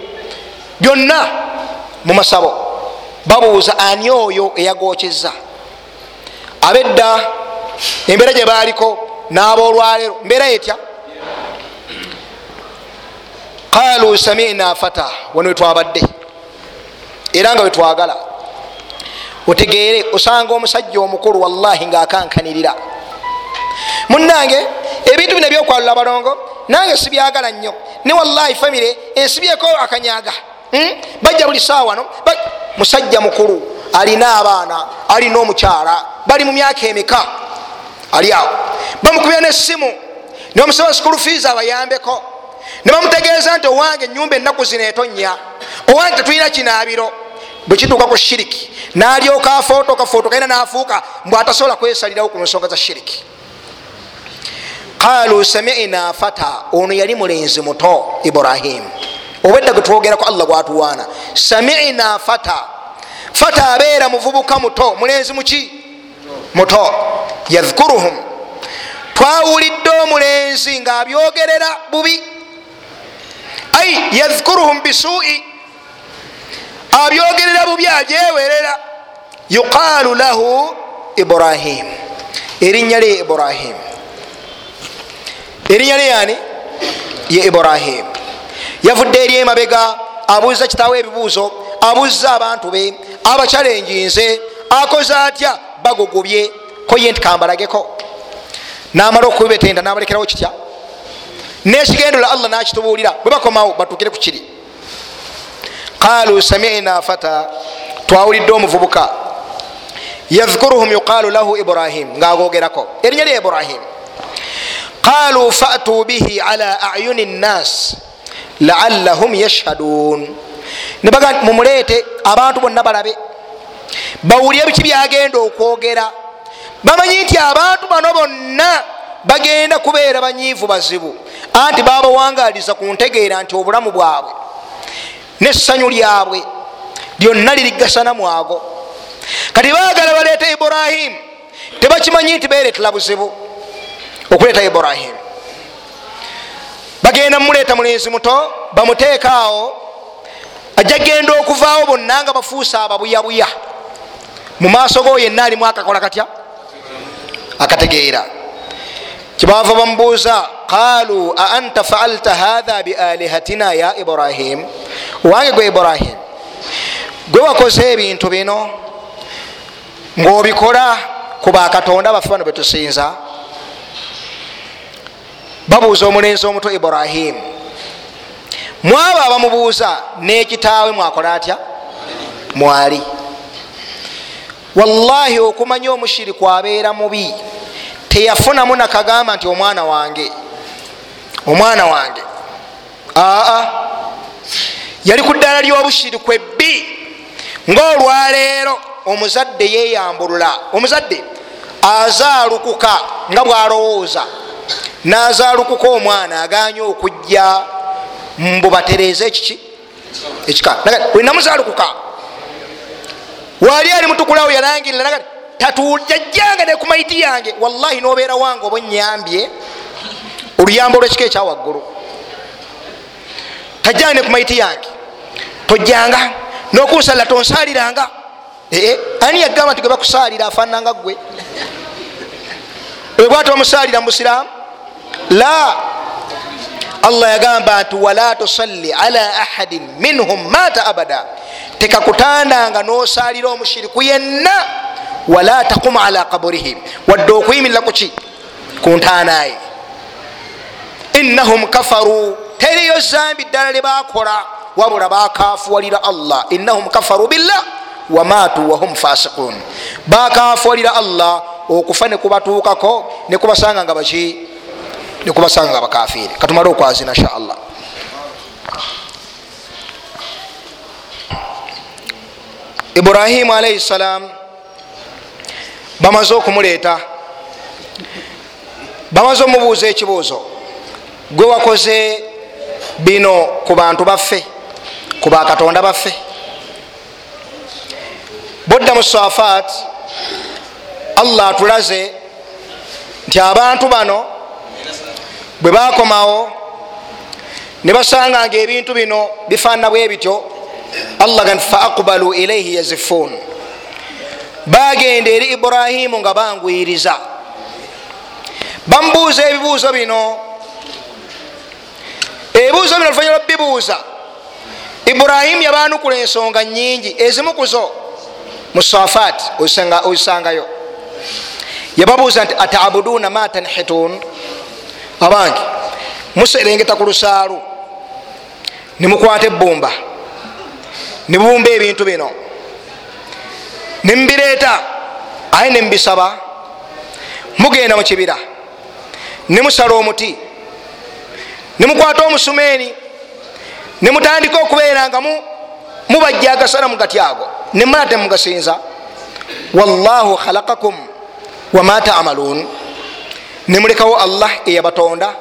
byonna mu masabo. Babuuza ani oyo eyagokyeza abedda embeera gye baaliko n'aboolwaleero mbeera etya qalu samina fata wano wetwabadde era nga wetwagala otegeere osanga omusajja omukulu wallahi ngaakankanirira munange ebintu bino ebyokwalula abalongo nange sibyagala nnyo. Ne wallahi famire ensibyeko akanyaga. Hmm? bajja buli saawa no musajja mukulu alina abaana alina omukyala bali mu myaka emika ali awo. Bamukubya nesimu nebamusaba sikulu fees abayambeko nebamutegeeza nti owange enyumba ennaku zino etonya owange tetulina kinaabiro. Bwekituuka ku shiriki nalyoka afootoka footoka ina nafuuka mbw atasobola kwesalirawo ku nsonga za shiriki. Qalu samina fata ono yali mulenzi muto ibrahimu obwedda gwetwogerako allah gwatuwaana samina fata fata abeera muvubuka muto. Mulenzi muki muto. Yadhkuruhum. Twawulidde omulenzi ngaabyogerera bubi ai yadhkuruhum bisui abyogerera bubi ajewerera yuqalu lahu ibrahim. Erinnya lye ibrahim. Erinnya lye yani? Ye ibrahim. Yavudde eri emabega abuuza kitaawo ebibuuzo abuuza abantu be abakyalenjinze akoze atya? Bagugubye. Koye nti kambalageko. Namala okubetenda nabalekerawo kitya nekigendola allah nakitubuulira bwe bakomawo batukire ku kiri. Qalu samina fata twawulidde omuvubuka. Yadhkuruhum yuqalu lahu ibrahim ngaagogerako erinnya lya ibrahim. Qalu fatu bihi ala ayuni nnas laallahum yashhadun nebaga mumuleete abantu bonna balabe. Bawulire biki byagenda okwogera. Bamanyi nti abantu bano bonna bagenda kubeera banyiivu bazibu. Anti babawangaliza ku ntegeera nti obulamu bwabwe nessanyu lyabwe lyonna lirigasanamu ago kati baagala baleeta iburahimu tebakimanyi nti beretera buzibu okuleeta iburahimu bagenda mumuleeta mulenzi muto bamuteekaawo ajja genda okuvaawo bonna nga bafuusa ababuyabuya. Mu maaso go yenna alimu akakola katya? Akategeera kyebaava bamubuuza qalu a anta faalta hatha bialihatina ya ibrahim? Owange gwe ibrahim. Gwe wakoze ebintu bino? Ngaobikola ku bakatonda baffe bano betusinza babuuza omulenzi omuto ibrahimu mwabo abamubuuza nekitaawe mwakola atya? Mwali. Wallahi okumanya omushiriku abeera mubi teyafunamu nakagamba nti omwana wange omwana wange aa yali ku ddala lyobushiriku ebbi ngaolwaleero omuzadde yeyambulula omuzadde azaalukuka nga bwalowooza nazaalukuka omwana aganye okujja mbubatereeza ekiki? Ekika. Wenamuzaalukuka wali ali mutukulawo yalangirira naga tatujajjanga nekumaiti yange. Wallahi nobeera wange oba nyambye oluyambo lwekika ekyawaggulu tajjanga nekumaiti yange. Tojjanga. Nokunsala tonsaliranga ee ani yagamba nti gwe bakusalira afananga gwe ebwati bamusalira mubusiramu la. Allah yagamba nti wala tusalli ala ahadin minhum mata abada. Tekakutandanga nosalira omushiriku yenna wala taquma ala kaburihim wadde okuyimirira kuki ku ntaanaye innahum kafaru teriyo zambi ddala lyebakola wabula bakafuwalira allah innahum kafaru billah wamatu wahum fasiqun bakafuwalira allah okufa nekubatuukako nekubasanga nga baki nekubasanga nga bakafiri katumale okwazina insha allah ibrahimu alaihi salam bamaze okumuleeta. Bamaze omubuuza ekibuuzo. Gwe wakoze bino ku bantu baffe ku bakatonda baffe. Bodda mu safat allah atulaze nti abantu bano bwe bakomawo ne basanga nga ebintu bino bifaanana bwe bityo allah ga nti faaqbalu ilaihi yazifun bagenda eri iburahimu nga bangwiriza. Bamubuuza ebibuuzo bino. Ebibuuzo bino oluvanyuma bibuuza. Iburahimu yabanukula ensonga nyingi ezimu kuzo mu safat ozisangayo. Yababuuza nti atabuduuna ma tanhitun abange muserengeta ku lusaalu. Nimukwata ebbumba. Nibumba ebintu bino nemubireeta aye nemubisaba mugenda mukibira nemusala omuti. Nemukwata omusumeeni. Nemutandika okubeera nga mubajja agasala mugati ago nemala temugasinza wallahu khalakakum wama tamaluun nemulekawo allah eyabatonda.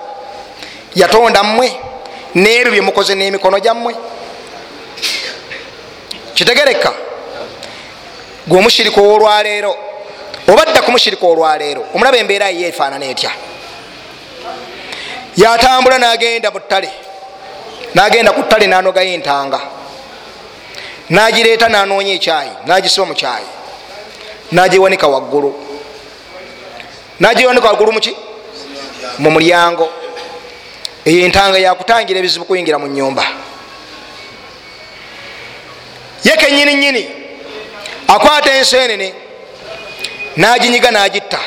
Yatonda mmwe. Nebyo byemukoze n'emikono gyammwe. Kitegereka gwe omushirika owolwaleero obadda ku mushirika olwaleero omulaba embeera ye efaanana etya? Yatambula nagenda mu ttale nagenda ku ttale nanogayo entanga nagireeta nanoonya ekyayi nagisiba mu kyayi nagiwanika waggulu. Nagiwanika waggulu muki mu mulyango. Eyo entanga yakutangira ebizibu kuyingira mu nyumba ye kenyini nyini akwata ensenene naginyiga nagitta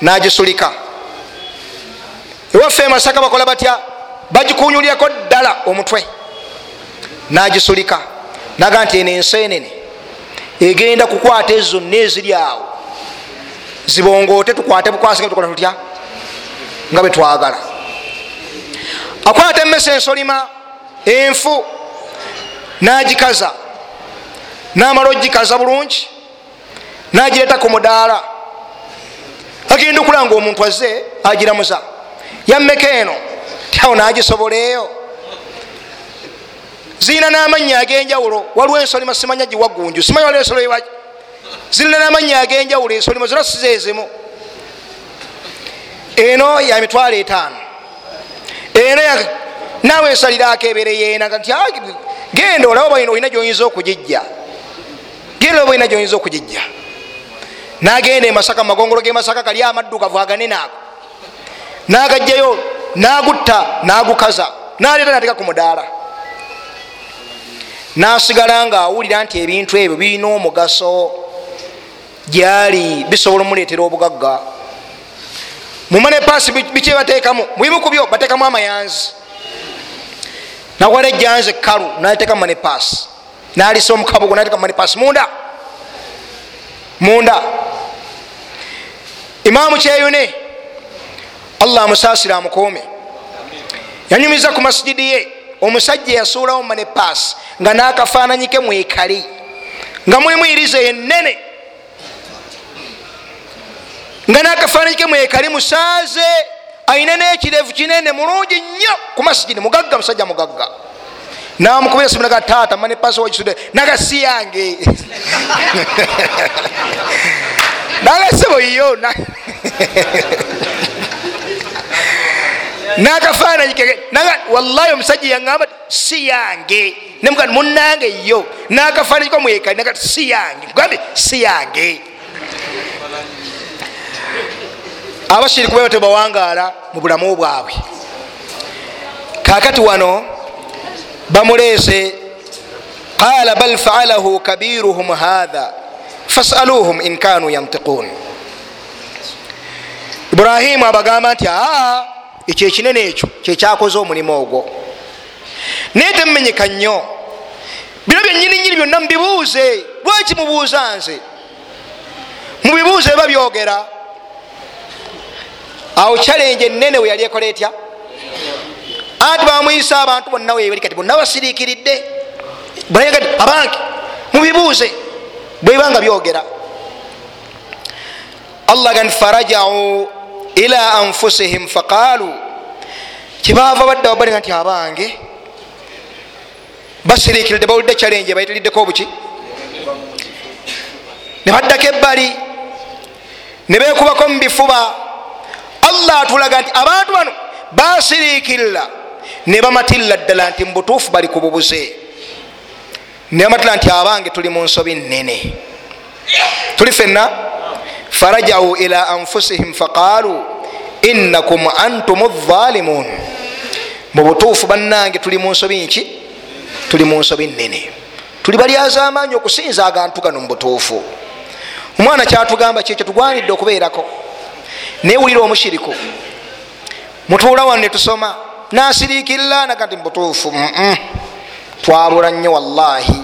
nagisulika. Ewaffe emasaka bakola batya? Bagikunyulyako ddala omutwe nagisulika. Naga nti eno ensenene egenda kukwata ezo zonna eziri awo. Zibongoote tukwate bukwasi tukola tutya? Nga bwetwagala akwata emmese ensolima enfu nagikaza namala ogikaza bulungi nagireta ku mudaala. Agenda okulanga omuntu azze agiramuza yammeka eno tyawo nagisoboleeyo. Zirina n'amanya ag'enjawulo waliwo ensolima simanya giwagunju simanya waliwo ensolo iwaki zirina n'amanya ag'enjawulo ensolima zona sizeezimu eno ya mitwalo etaano. Eno naawe ensaliraako ebere yeena nti genda olaba olina gyoyinza okugijja genda olaba olina gyoyinza okugijja. Nagenda emasaka mumagongolo gemasaka gali amaddugavu aganene ago nagajjayo nagutta nagukaza naleeta nateka ku mudaala. Nasigala nga awulira nti ebintu ebyo birina omugaso gyali bisobola omuleetera obugagga. Mumane paasi biki bateekamu mubibuku byo bateekamu amayanzi. Nawala ejjanzi ekkalu naliteeka mumane paasi nalisa omukabugo naliteeka mumane paasi munda. Munda. Imamu kyeyune allah amusaasire amukuume. Yanyumiza ku masijidi ye omusajja yasuulawo mane paasi nga nakafaananyike mwekali nga mwemwiriza yenene nga nakafaananyike mwekali musaaze ayina nekirevu kinene mulungi nnyo ku masijidi mugagga musajja mugagga namukubira simu naga taata mane paasi wakisude naga si yange nagasebo yo nakafaananyi wallahi omusajja yaŋamba si yange nemuga munange yo nakafaananyi kamwekali naga si yange gambe si yange abashiriku bebo tebawangaala mu bulamu bwabwe. Kakati wano bamuleese qala bal faalahu kabiruhum hatha fasaluhum in kanu yantiqun iburahimu abagamba nti aa ekyo ekinene ekyo kyekyakoze omulimu ogwo naye temumenyeka nnyo bino byenyininyini byonna mubibuuze lwaki mubuuza nze mubibuuze eba byogera awo kyalenje enene we yali ekola etya anti bamuyisa abantu bonna webali kati bonna basiriikiridde. Kati abange mubibuuze. Bwebanga byogera. Allah gani farajau ila anfusihim faqalu kibava badda wabalinga nti abange. Basirikiridde bawulidde kyalenje bayitiriddeko obuki. Ne baddako ebbali ne bekubako mu bifuba. Allah atulaga nti abantu bano basirikirira ne bamatirira ddala nti mubutuufu bali ku bubuze. Ne bamatirira nti abange tuli mu nsobi nene tuli fenna farajau ila anfusihim faqalu innakum antum zalimun mubutuufu bannange tuli mu nsobi nki? Tuli mu nsobi nene tuli balyaza amaanyi okusinza agantu gano mubutuufu omwana kyatugamba kyekyo tugwanidde okubeerako. Newulira omushiriku mutuula wano netusoma nasirikirira naga nti mubutuufu twabula nnyo wallahi.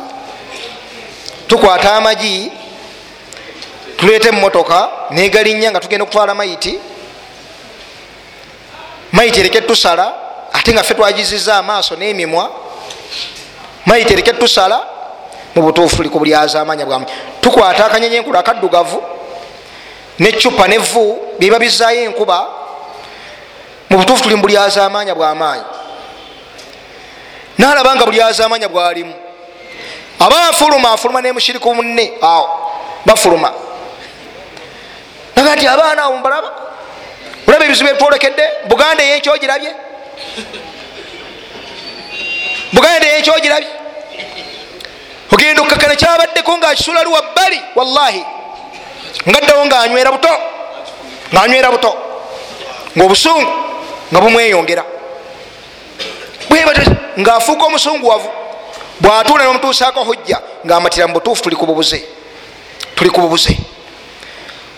Tukwata amagi tuleeta emotoka negalinnya nga tugenda okutwala maiti. Maiti ereke tusala ate nga ffe twagiziza amaaso n'emimwa. Maiti ereke tusala mu butuufu tuli ku buli azaamanya bwamu. Tukwata akanyenye enkulu akaddugavu necupa nevu biba bizaayo enkuba mu butuufu tuli mu buli azaamanya bwamaanyi nalaba nga buli azaamanya bwalimu. Aba afuluma afuluma nemushiriku munne awo bafuluma. Naga nti abaana awo mbalaba olaba ebizibu ebitwolekedde buganda eyenkyogirabye buganda eyenkyogirabye ogenda okukakana kyabaddeko ngaakisula li wabbali wallahi. Ngaddawo ngaanywera buto ngaanywera buto ngaobusungu nga bumweyongera bwebat ngaafuuka omusunguwavu bwatuula nomutuusaako hujja ngaamatira mu butuufu tuli kububuze tuli kububuze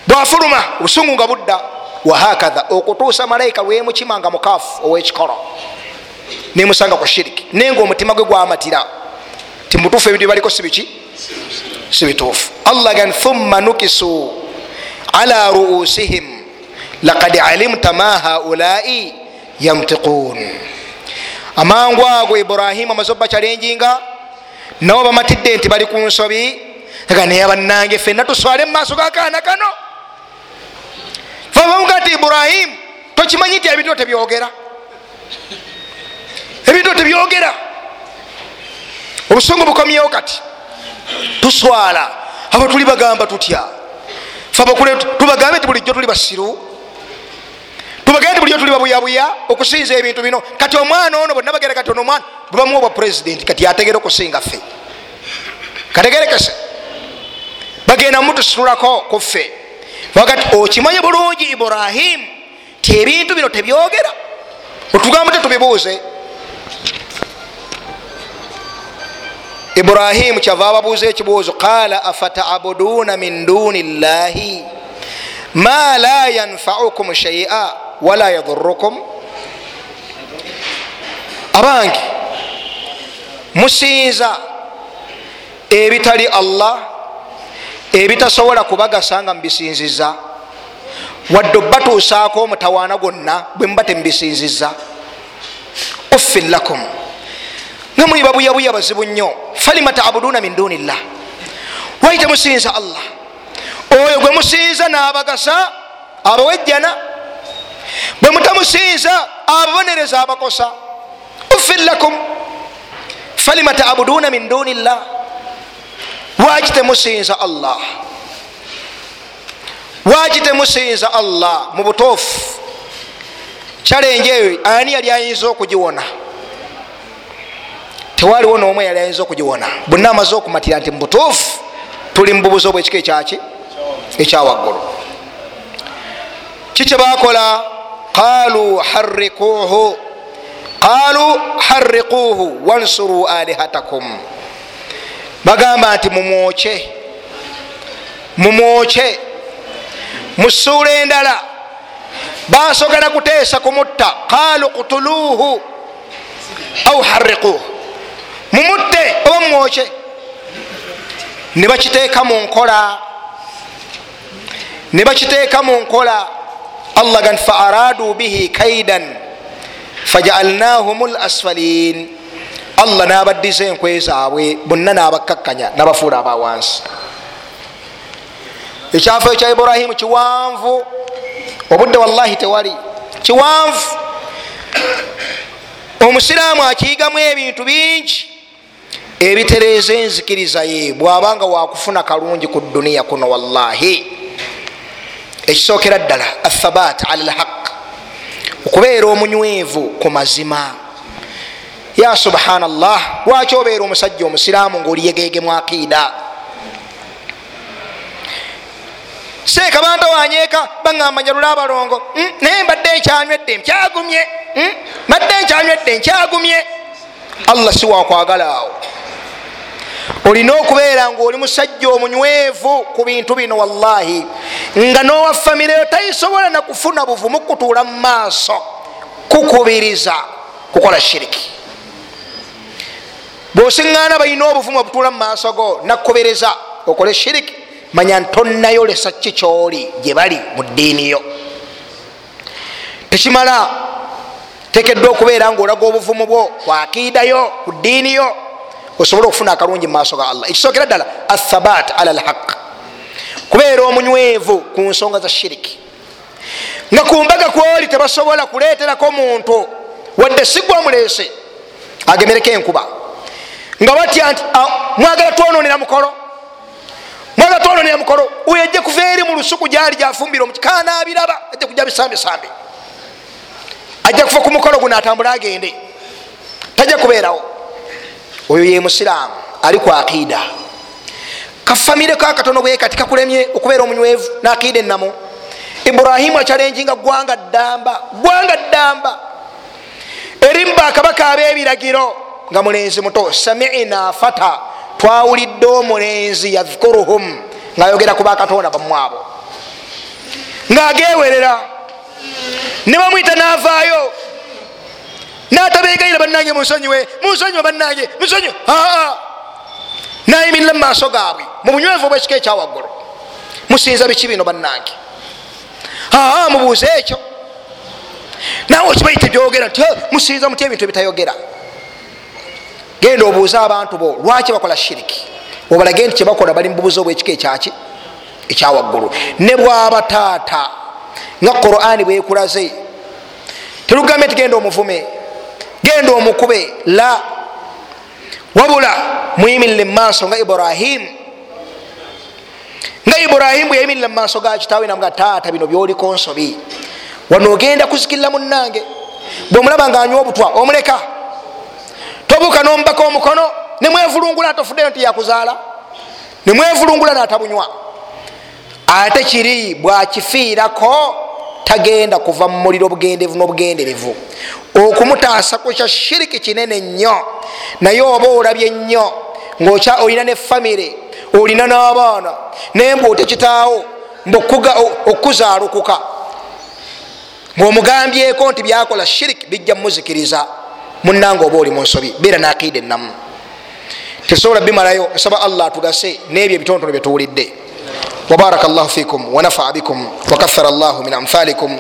bwafuluma obusungu nga budda wahakatha okutuusa malayika lwemukima nga mukaafu owekikolo. Nemusanga ku shiriki naye nga omutima gwe gwamatira. Timutuufu ebintu byebaliko sibiki sibituufu allah gan thumma nukisu ala ruusihim lakad alimta ma haulai yantiqun amangu ago ibrahimu amaze obakyalenjinga nabo bamatidde nti bali ku nsobi aga naye bannange fenna tuswale mumaaso gakaana kano. Fabamuga nti ibrahimu tokimanyi nti ebintu tebyogera ebintu tebyogera obusungu bukomyewo kati tuswala abo tuli bagamba tutya? Tubagambe nti bulijjo tuli basiru tubagambe nti bulijjo tuli babuyabuya okusinza ebintu bino. Kati omwana ono bonna bagera kati ono omwana bubamuwa obwa purezidenti kati ategere okusinga ffe. Kategerekese bagenda mutusitulako ku ffe. Kati okimanye bulungi iburahimu ti ebintu bino tebyogera? Otugamba tetubibuuze iburahimu kyava ababuuza ekibuuzo qala afataabuduuna min duni llahi ma la yanfaukum shaia wala yadurukum abange musinza ebitali allah ebitasobola kubagasa nga mubisinziza wadde obatuusaako omutawaana gwonna bwe muba temubisinziza uffin lakum nga muli babuyabuya bazibu nnyo falima tabuduuna min duni llah wali temusinza allah oyo gwe musinza n'abagasa abawejjana bwe mutamusinza ababonereza abakosa. Uffin lakum. Falima tabuduuna min duni llah waki temusinza allah? Waki temusinza allah mu butuufu? Kyalenje eyo ani yali ayinza okugiwona? Tewaliwo nomwe yali ayinza okugiwona. Bonna amaze okumatira nti mubutuufu tuli mububuzi obwekika ekyaki ekyawaggulu kikyebakola qalu harikuuhu qalu harikuuhu wansuru alihatakum bagamba nti mumwoke mumwoke musuula endala basogera kuteesa kumutta qalu kutuluuhu au harikuuhu mumutte oba mwoke ne bakiteeka mu nkola ne bakiteeka mu nkola allah gan fa aradu bihi kaidan fajaalnahum lasfalin allah nabaddiza enkwe zaabwe bonna nabakkakkanya nabafuula abawansi ekyafo ekya iburahimu kiwanvu obudde wallahi tewali kiwanvu omusiraamu akiyigamu ebintu bingi ebitereeza enzikiriza ye bwabanga wakufuna kalungi ku duniya kuno wallahi ekisookera ddala athabat ala lhaq okubeera omunywevu ku mazima. Ya subhanallah lwaki obeera omusajja omusiraamu ngaoliyegegemu akiida? Seeka bantu wanyeeka baŋamba nyalula abalongo naye mbadde nkyanywedde nkyagumye mbadde nkyanywedde nkyagumye. Allah si wakwagala awo olina okubeera ngaoli musajja omunywevu ku bintu bino wallahi. Nga nowa famireyo tayisobola nakufuna buvumu kutuula mu maaso kukubiriza kukola shiriki. Bwosiŋŋaana balina obuvumu obutuula mu maaso go nakubiriza okole shiriki manya ntonnayolesa ki kyoli gye bali mu ddiini yo. Tekimala tekeddwa okubeera ngaolaga obuvumu bwo kwakiidayo ku ddiini yo osobole okufuna akalungi mu maaso ga allah. Ekisookera ddala athabat ala lhaq kubeera omunywevu ku nsonga za shiriki. Nga ku mbaga kwoli tebasobola kuleeterako muntu wadde sigwa omuleese agemereko enkuba. Nga batya nti mwagala twononera mukolo? Mwagala twononera mukolo? Oyo ajja kuva eri mu lusuku gyali gyafumbira omukikana abiraba ajja kujja bisambesambe ajja kuva ku mukolo guno atambule agende. Tajja kubeerawo oyo ye musiraamu ali ku akiida. Kafamire kakatono bwe kati kakulemye okubeera omunywevu nakiida enamu iburahimu akyalenjinga gwanga ddamba gwanga ddamba. Erimba akabaka ab'ebiragiro nga mulenzi muto samina fata twawulidde omulenzi yadhkuruhum ngaayogera ku bakatonda bamwabo ngaagewerera ne bamwita naavaayo natabegayira bannange munsonyiwe munsonyiwe bannange? Munsonyiwe aa nayimirira mumaaso gaabwe mu bunywevu obwekika ekyawaggulu musinza biki bino bannange? Aa mubuuze ekyo. Nawe okibaite byogera nti musinza mutya ebintu ebitayogera? Genda obuuze abantu bo lwaki bakola shiriki? Obalage nti kyebakola bali mububuzi obwekika ekyaki ekyawaggulu ne bwaba taata nga qurani bwekulaze terugambe nti genda omuvume genda omukube la. Wabula muyimirire mumaaso nga ibrahimu nga ibrahimu bwe yayimirira mumaaso ga kitaawe namuga taata bino byoliko nsobi wano ogenda kuzikirira munange bwomulaba nga anywa obutwa omuleka. Tobuuka nomubaka omukono nemwevulungula atofuddeyo nti yakuzaala. Nemwevulungula natabunywa. Ate kiri bwakifiirako tagenda kuva mu muliro bugendevu n'obugenderevu. Okumutaasa ku kya shiriki kinene nnyo naye oba olabye nnyo ngaokya olina ne famire olina n'abaana naye mbw otekitaawo okukuzaalukuka ngaomugambyeko nti byakola shiriki bijja mumuzikiriza munanga oba oli mu nsobi beera nakiida enamu tesobola bimalayo nsaba allah atugase n'ebyo ebitonotono byetuwulidde wabaraka llahu fikum wanafaa bikum wakathara llahu min amthalikum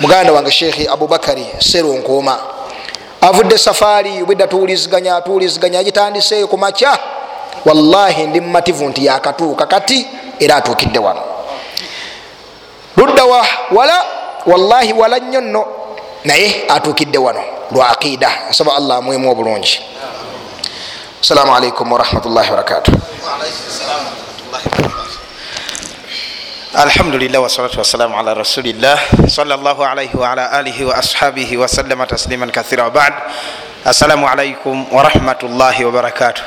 muganda wange shekhi abubakari serunkuuma avudde safaari bwedda tuwuliziganya tuwuliziganya agitandiseeyo ku makya. Wallahi ndi mumativu nti yakatuuka kati era atuukidde wano. Luddawa wala wallahi wala nnyo nno naye atuukidde wano lwa aqida nsaba allah amwemu obulungi. Assalamu alaikum warahmatullahi wabarakatuh alhamdulillah wasalatu wasalamu ala rasulillah. Salllah alaihi waala alihi waashabihi wasalama tasliman kathira wabad assalamu alaikum warahmatullahi wabarakatu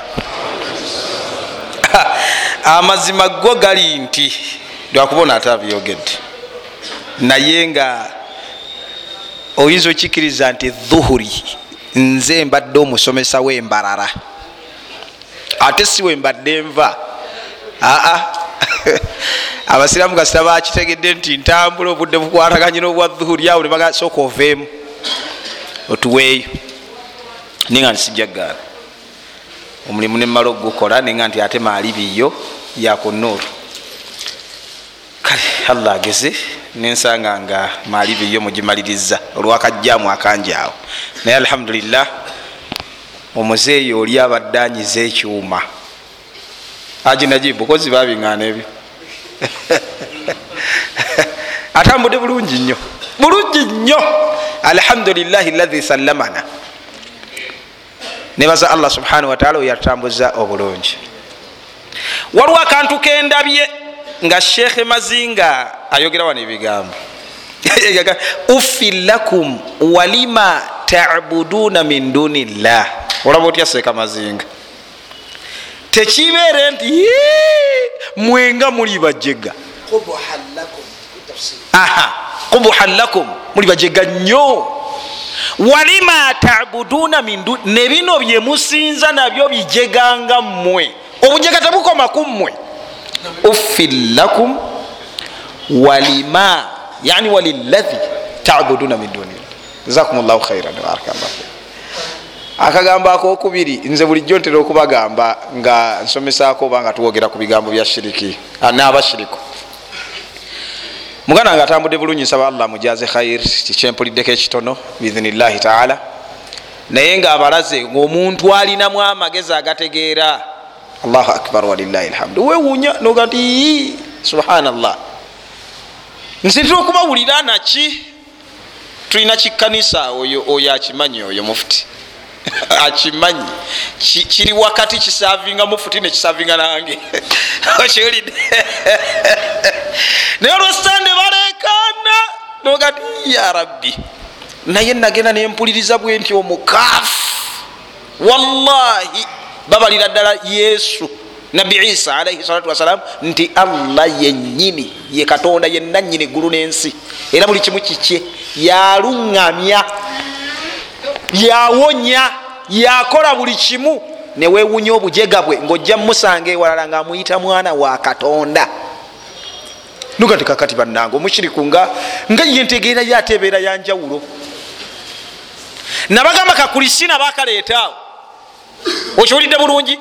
amazima go gali nti lwakubona ate abyogedde naye nga oyinza okikiriza nti dhuhuri nze mbadde omusomesa wembalala ate si wembadde nva. Aa abasiraamu gasita bakitegedde nti ntambula obudde bukwataganye n'obwa dhuhuri awo nebasooka oveemu otuweeyo. Naye nga nsijjagaana omulimu nemala ogukola nenga nti ate maali biyo yakunuuru kale allah ageze nensanga nga maali biyo mugimaliriza olwakajjamu akangi awo. Naye alhamdulillah omuzeeyi oli abadde anyiza ekyuma. Aginajibu kozi babiŋŋaana ebyo atambudde bulungi nnyo. Bulungi nnyo. Alhamdulilahi lahi sallamana. Nebaza allah subhanahu wataala oyatutambuza obulungi. Waliwo akantu kendabye nga shekhe mazinga ayogera wano ebigambo. Uffin lakum walima tabuduuna min duni llah olaba otya seeka mazinga tekibeere nti mwenga muli bajega. Qubuhan lakum muli bajega nnyo. Walima tabuduuna mindu ne bino byemusinza nabyo bijeganga mmwe. Obujega tebukoma ku mmwe. Uffin lakum walima yani walilahi tabuduuna min duni. Jazakum llahu khairan barakallah akagambo akokubiri nze bulijjo ntera okubagamba nga nsomesako oba nga tuwogera ku bigambo bya shiriki n'abashiriku muganda nga atambudde bulungi nsaba allah mujaze khair kikyempuliddeko ekitono biidhinillahi taala. Naye nga abalaze ngaomuntu alinamu amagezi agategeera. Allahu akbar walillahi lhamdu wewuunya noga nti subhanallah. Nzitira okubawulira naki tulina kikanisa oyo akimanyi oyo mufuti akimanyi. Kiri wakati kisavinga mufuti nekisavinga nange. Okiwulidde naye olwesitande balekana. Nogati ya rabbi naye nagenda nempuliriza bwe nti omukaafu wallahi babalira ddala yesu nabbi isa alaihi salatu wasalamu nti allah yenyini ye katonda yenanyini eggulu n'ensi. Era buli kimu kikye yaluŋŋamya yawonya yakola buli kimu newewunya obujega bwe ngaojja musanga ewalala ngaamuyita mwana wa katonda. Nuga nti kakati bannanga omushiriku nga nga yentegeerayo ate ebeera yanjawulo nabagamba kakulisina bakaleetaawo okiwulidde bulungi?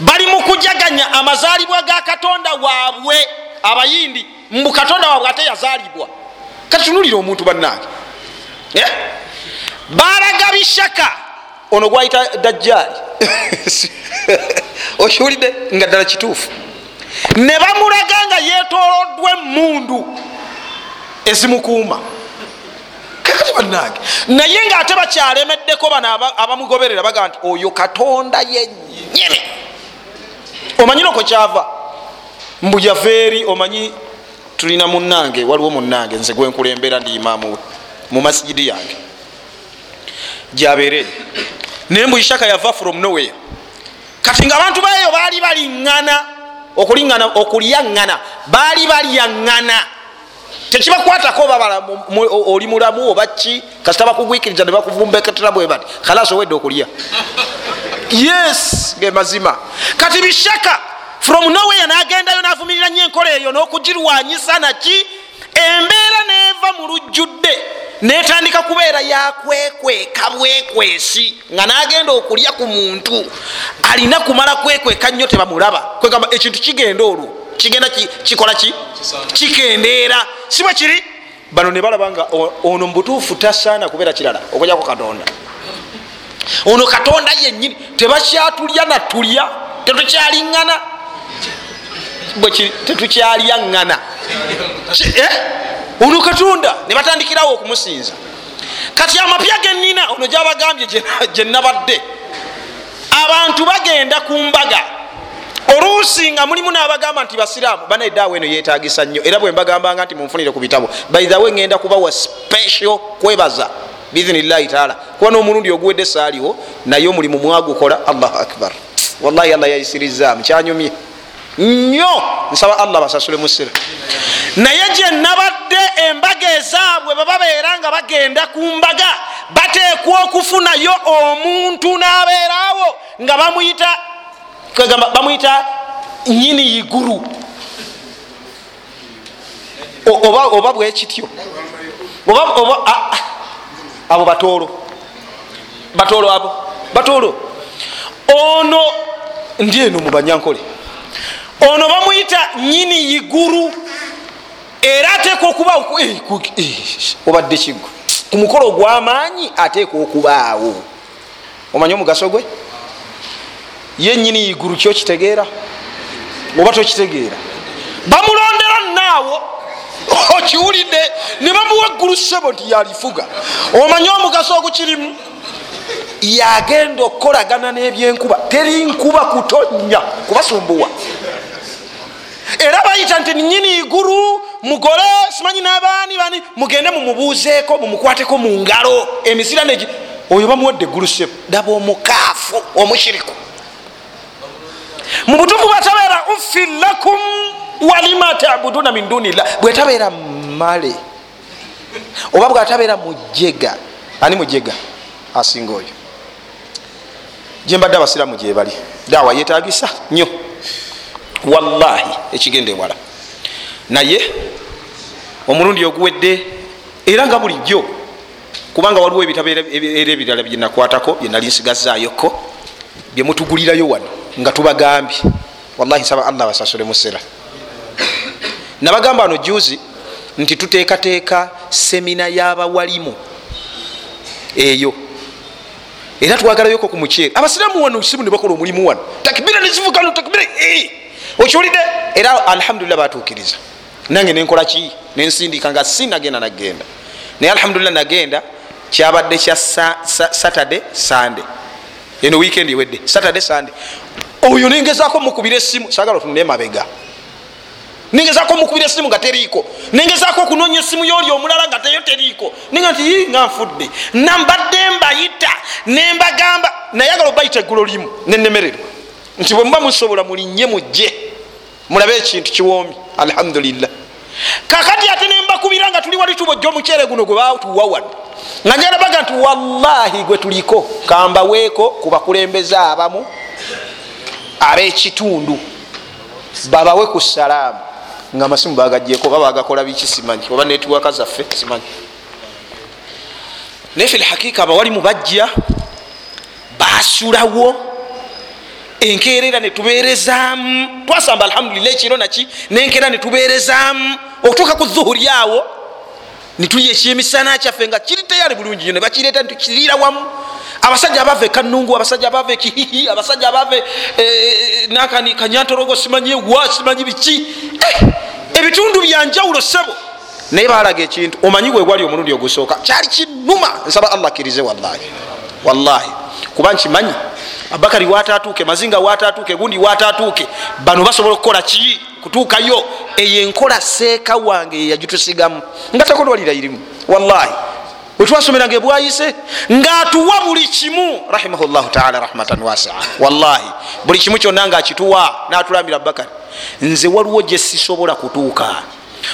Bali mu kujaganya amazaalibwa ga katonda waabwe abayindi mbu katonda waabwe ate yazaalibwa. Kati tunulira omuntu bannange Balaga bishaka. Ono gwayita dajjaali. Okiwulidde nga ddala kituufu. Ne bamulaga nga yetoloddwa emundu ezimukuuma. Kakati bannange naye nga ate bakyalemeddeko bano aba- abamugoberera baga nti oyo katonda yennyini. Omanyi noko kyava? Mbu yava eri omanyi tulina munange waliwo munange nze gwenkulembera ndi imaamu we mu masigidi yange gyabeere. Naye mbu ishaka yava from nowhere. Kati nga abantu baeyo baali baliŋŋana okulyaŋŋana baali balyaŋŋana tekibakwatako babala oli mulamu oba ki kasita bakugwikiriza ne bakuvumbeketera bwe bati khalas owedde okulya. Yes gemazima kati bishaka from nowhere nagendayo navumirira nyo enkola eyo n'okugirwanyisa naki? Embeera neva mu lujjudde netandika kubeera yakwekweka bwekwesi nga nagenda okulya ku muntu. Alina kumala kwekweka nnyo tebamulaba. Kwegamba ekintu kigenda olwo kigenda ki- kikola ki? Kikendeera. Si bwe kiri? Bano ne balaba nga ono mubutuufu tasaana kubeera kirala okugyako katonda. Ono katonda yennyini tebakyatulya natulya tetukyaliŋŋana. Bwekiri tetukyalyaŋŋana eh? Ono katonda ne batandikirawo okumusinza. Kati amapya genina ono gyabagambye gye- gye nabadde abantu bagenda ku mbaga. Oluusi nga mulimu n'abagamba nti basiraamu banaeddaawo eno yetagisa nnyo. Era bwe mbagambanga nti munfunire ku bitabo. Baithawe ngenda kubawa special kwebaza. Biizinillahi taala. Kuba n'omulundi oguwedde saaliwo naye omulimu mwagukola. Allahu akbar. Wallahi allah yayisiriza mukyanyumye. Nnyo! Nsaba allah basasule musira naye gye nabadde embaga ezaabwe bebabeera nga bagenda ku mbaga bateekwa okufunayo omuntu n'abeeraawo nga bamuyita bamuyita nyini iguru. O- oba, bwekityo abo batoolo. Batoolo abo? Batoolo. Ono ndi eno mu banyankole. Ono bamuyita nyini iguru era ateeka okubaawo eh, eh, obadde kiggwe ku mukolo ogw'amaanyi ateeka okubaawo. Omanyi omugaso gwe? Yenyini iguru kyo kitegeera oba tokitegeera? Bamulondera naawo okiwulidde ne bamuwa eggulu sebo nti yalifuga. Omanye omugaso ogukirimu yagenda okukolagana n'ebyenkuba. Teri nkuba kutonya kubasumbuwa. Era bayita nti nyini iguru mugole simanyi n'abaani bani? Mugende mumubuuzeeko mumukwateko mu ngalo. Emisira negi oyo bamuwadde eggulu sebo daba omukaafu omushiriku. Mu butuufu bwetabeera uffin lakum walima tabuduna min dunillah. Bwetabeera male oba bwatabeera mujega ani mujega asinga oyo. Gyembadde abasiramu gyebali dawa yetagisa nnyo. Wallahi ekigenda ewala naye omulundi oguwedde era nga bulijjo kubanga waliwo ebitabo era ebirala byenakwatako byenali nsigazayoko byemutugulirayo wano nga tubagambye. Wallahi nsaba allah basasule musera nabagamba wano juzi nti tuteekateeka semina y'abawalimu eyo. Era twagalayoko ku muceere. Abasiraamu wano simu nebakola omulimu wano. Takibira nezivugano takibira okiwulidde? Era alhamdulillah batuukiriza nange nenkola ki? Nensindika nga sinagenda nagenda. Naye alhamdulillah nagenda kyabadde kya saturday sunday. Eno weekend ewedde saturday sunday. Oyo nengezako mukubira esimu sagala otunule mabega nengezako mukubira esimu nga teriiko. Nengezako okunonya esimu yoli omulala nga teyo teriiko. Nenga nti nga nfudde. Nambadde mbayita nembagamba nayagala obayita eggulo limu nenemererwa nti bwe muba musobola mulinye mujje mulabe ekintu kiwoomi alhamdulillah kakati ate nembakubira nga tuli wali tubojja omuceere guno gwe batuwa wano nga njalabaga nti wallahi gwe tuliko kambaweeko ku bakulembeze abamu ab'ekitundu. Babawe ku salaamu nga amasimu bagajeko oba bagakola biki simanyi. Oba netiwaka zaffe simanyi. Naye fe lhakika abawalimu bajja basulawo enkeerera netuberezaamu twasamba alhamdulillah ekiro naki? Nenkeera netuberezaamu okutuuka ku zuhuri awo nitulya ekyemisana kyaffe nga kiri teyali bulungi nyo nebakireeta nitukiriira wamu. Abasajja abava ekanungu abasajja abava ekihihi abasajja abava nakani kanyantorogo simanyi wa simanyi biki? Ebitundu byanjawulo sebo naye balaga ekintu omanyi bwe gwali omulundi ogusooka kyali kinuma nsaba allah akkirize wallahi wallahi. Kuba nkimanyi abakari watatuuke mazinga watatuuke gundi watatuuke bano basobola okukola ki kutuukayo eyo enkola seeka wange yeyagitusigamu nga takolwalira irimu. Wallahi. Wetwasomeranga ebwayise ngaatuwa buli kimu rahimahullahu taala rahmatan wasia. Wallahi. Buli kimu kyonna ngaakituwa natulambira bakari nze waliwo gye sisobola kutuuka.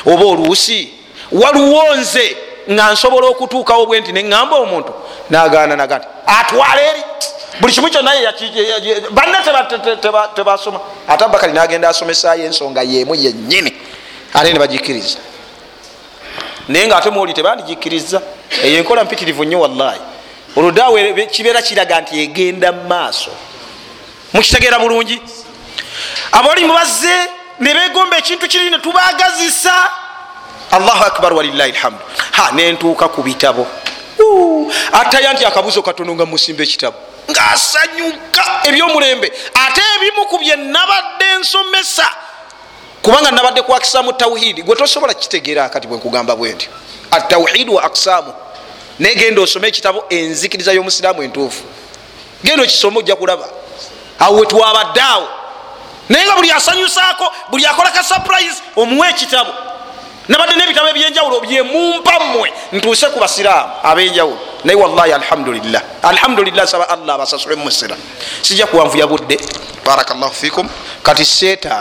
Oba oluusi waliwo nze nga nsobola okutuukawo bwe nti neŋŋamba omuntu nagaana naga nti atwala eri buli kimu kyonna banne tebasoma ate abakali nagenda asomesayo ensonga yemu yenyini ate ne bagikiriza naye nga ate mwoli tebandigikiriza eyo enkola mpitirivu nnyo wallahi. Oludaawe kibeera kiraga nti egenda mumaaso mukitegeera bulungi? Abalimu bazze ne begomba ekintu kiri ne tubagazisa. Allahu akbar walilahi lhamdu ha nentuuka ku bitabo. Ataya nti akabuzo katono nga musimba ekitabo ngaasanyuka ebyomulembe. Ate ebimu ku bye nabadde nsomesa. Kubanga nabadde kwakisamu tawhidi gwe tosobola kitegeera kati bwenkugamba bwe ntyo atawhidu wa aksamu naye genda osome ekitabo enzikiriza y'omusiraamu entuufu. Genda okisome ojja kulaba. Awo wetwabadde awo. Naye nga buli asanyusaako buli akola ka surprise omuwe ekitabo nabadde n'ebitabo ebyenjawulo byemumpa mmwe ntuuse ku basiraamu ab'enjawulo. Naye wallahi alhamdulillah. Alhamdulillah nsaba allah abasasule mumusira sijja kuwanvuya budde. Barakallahu fikum kati seeta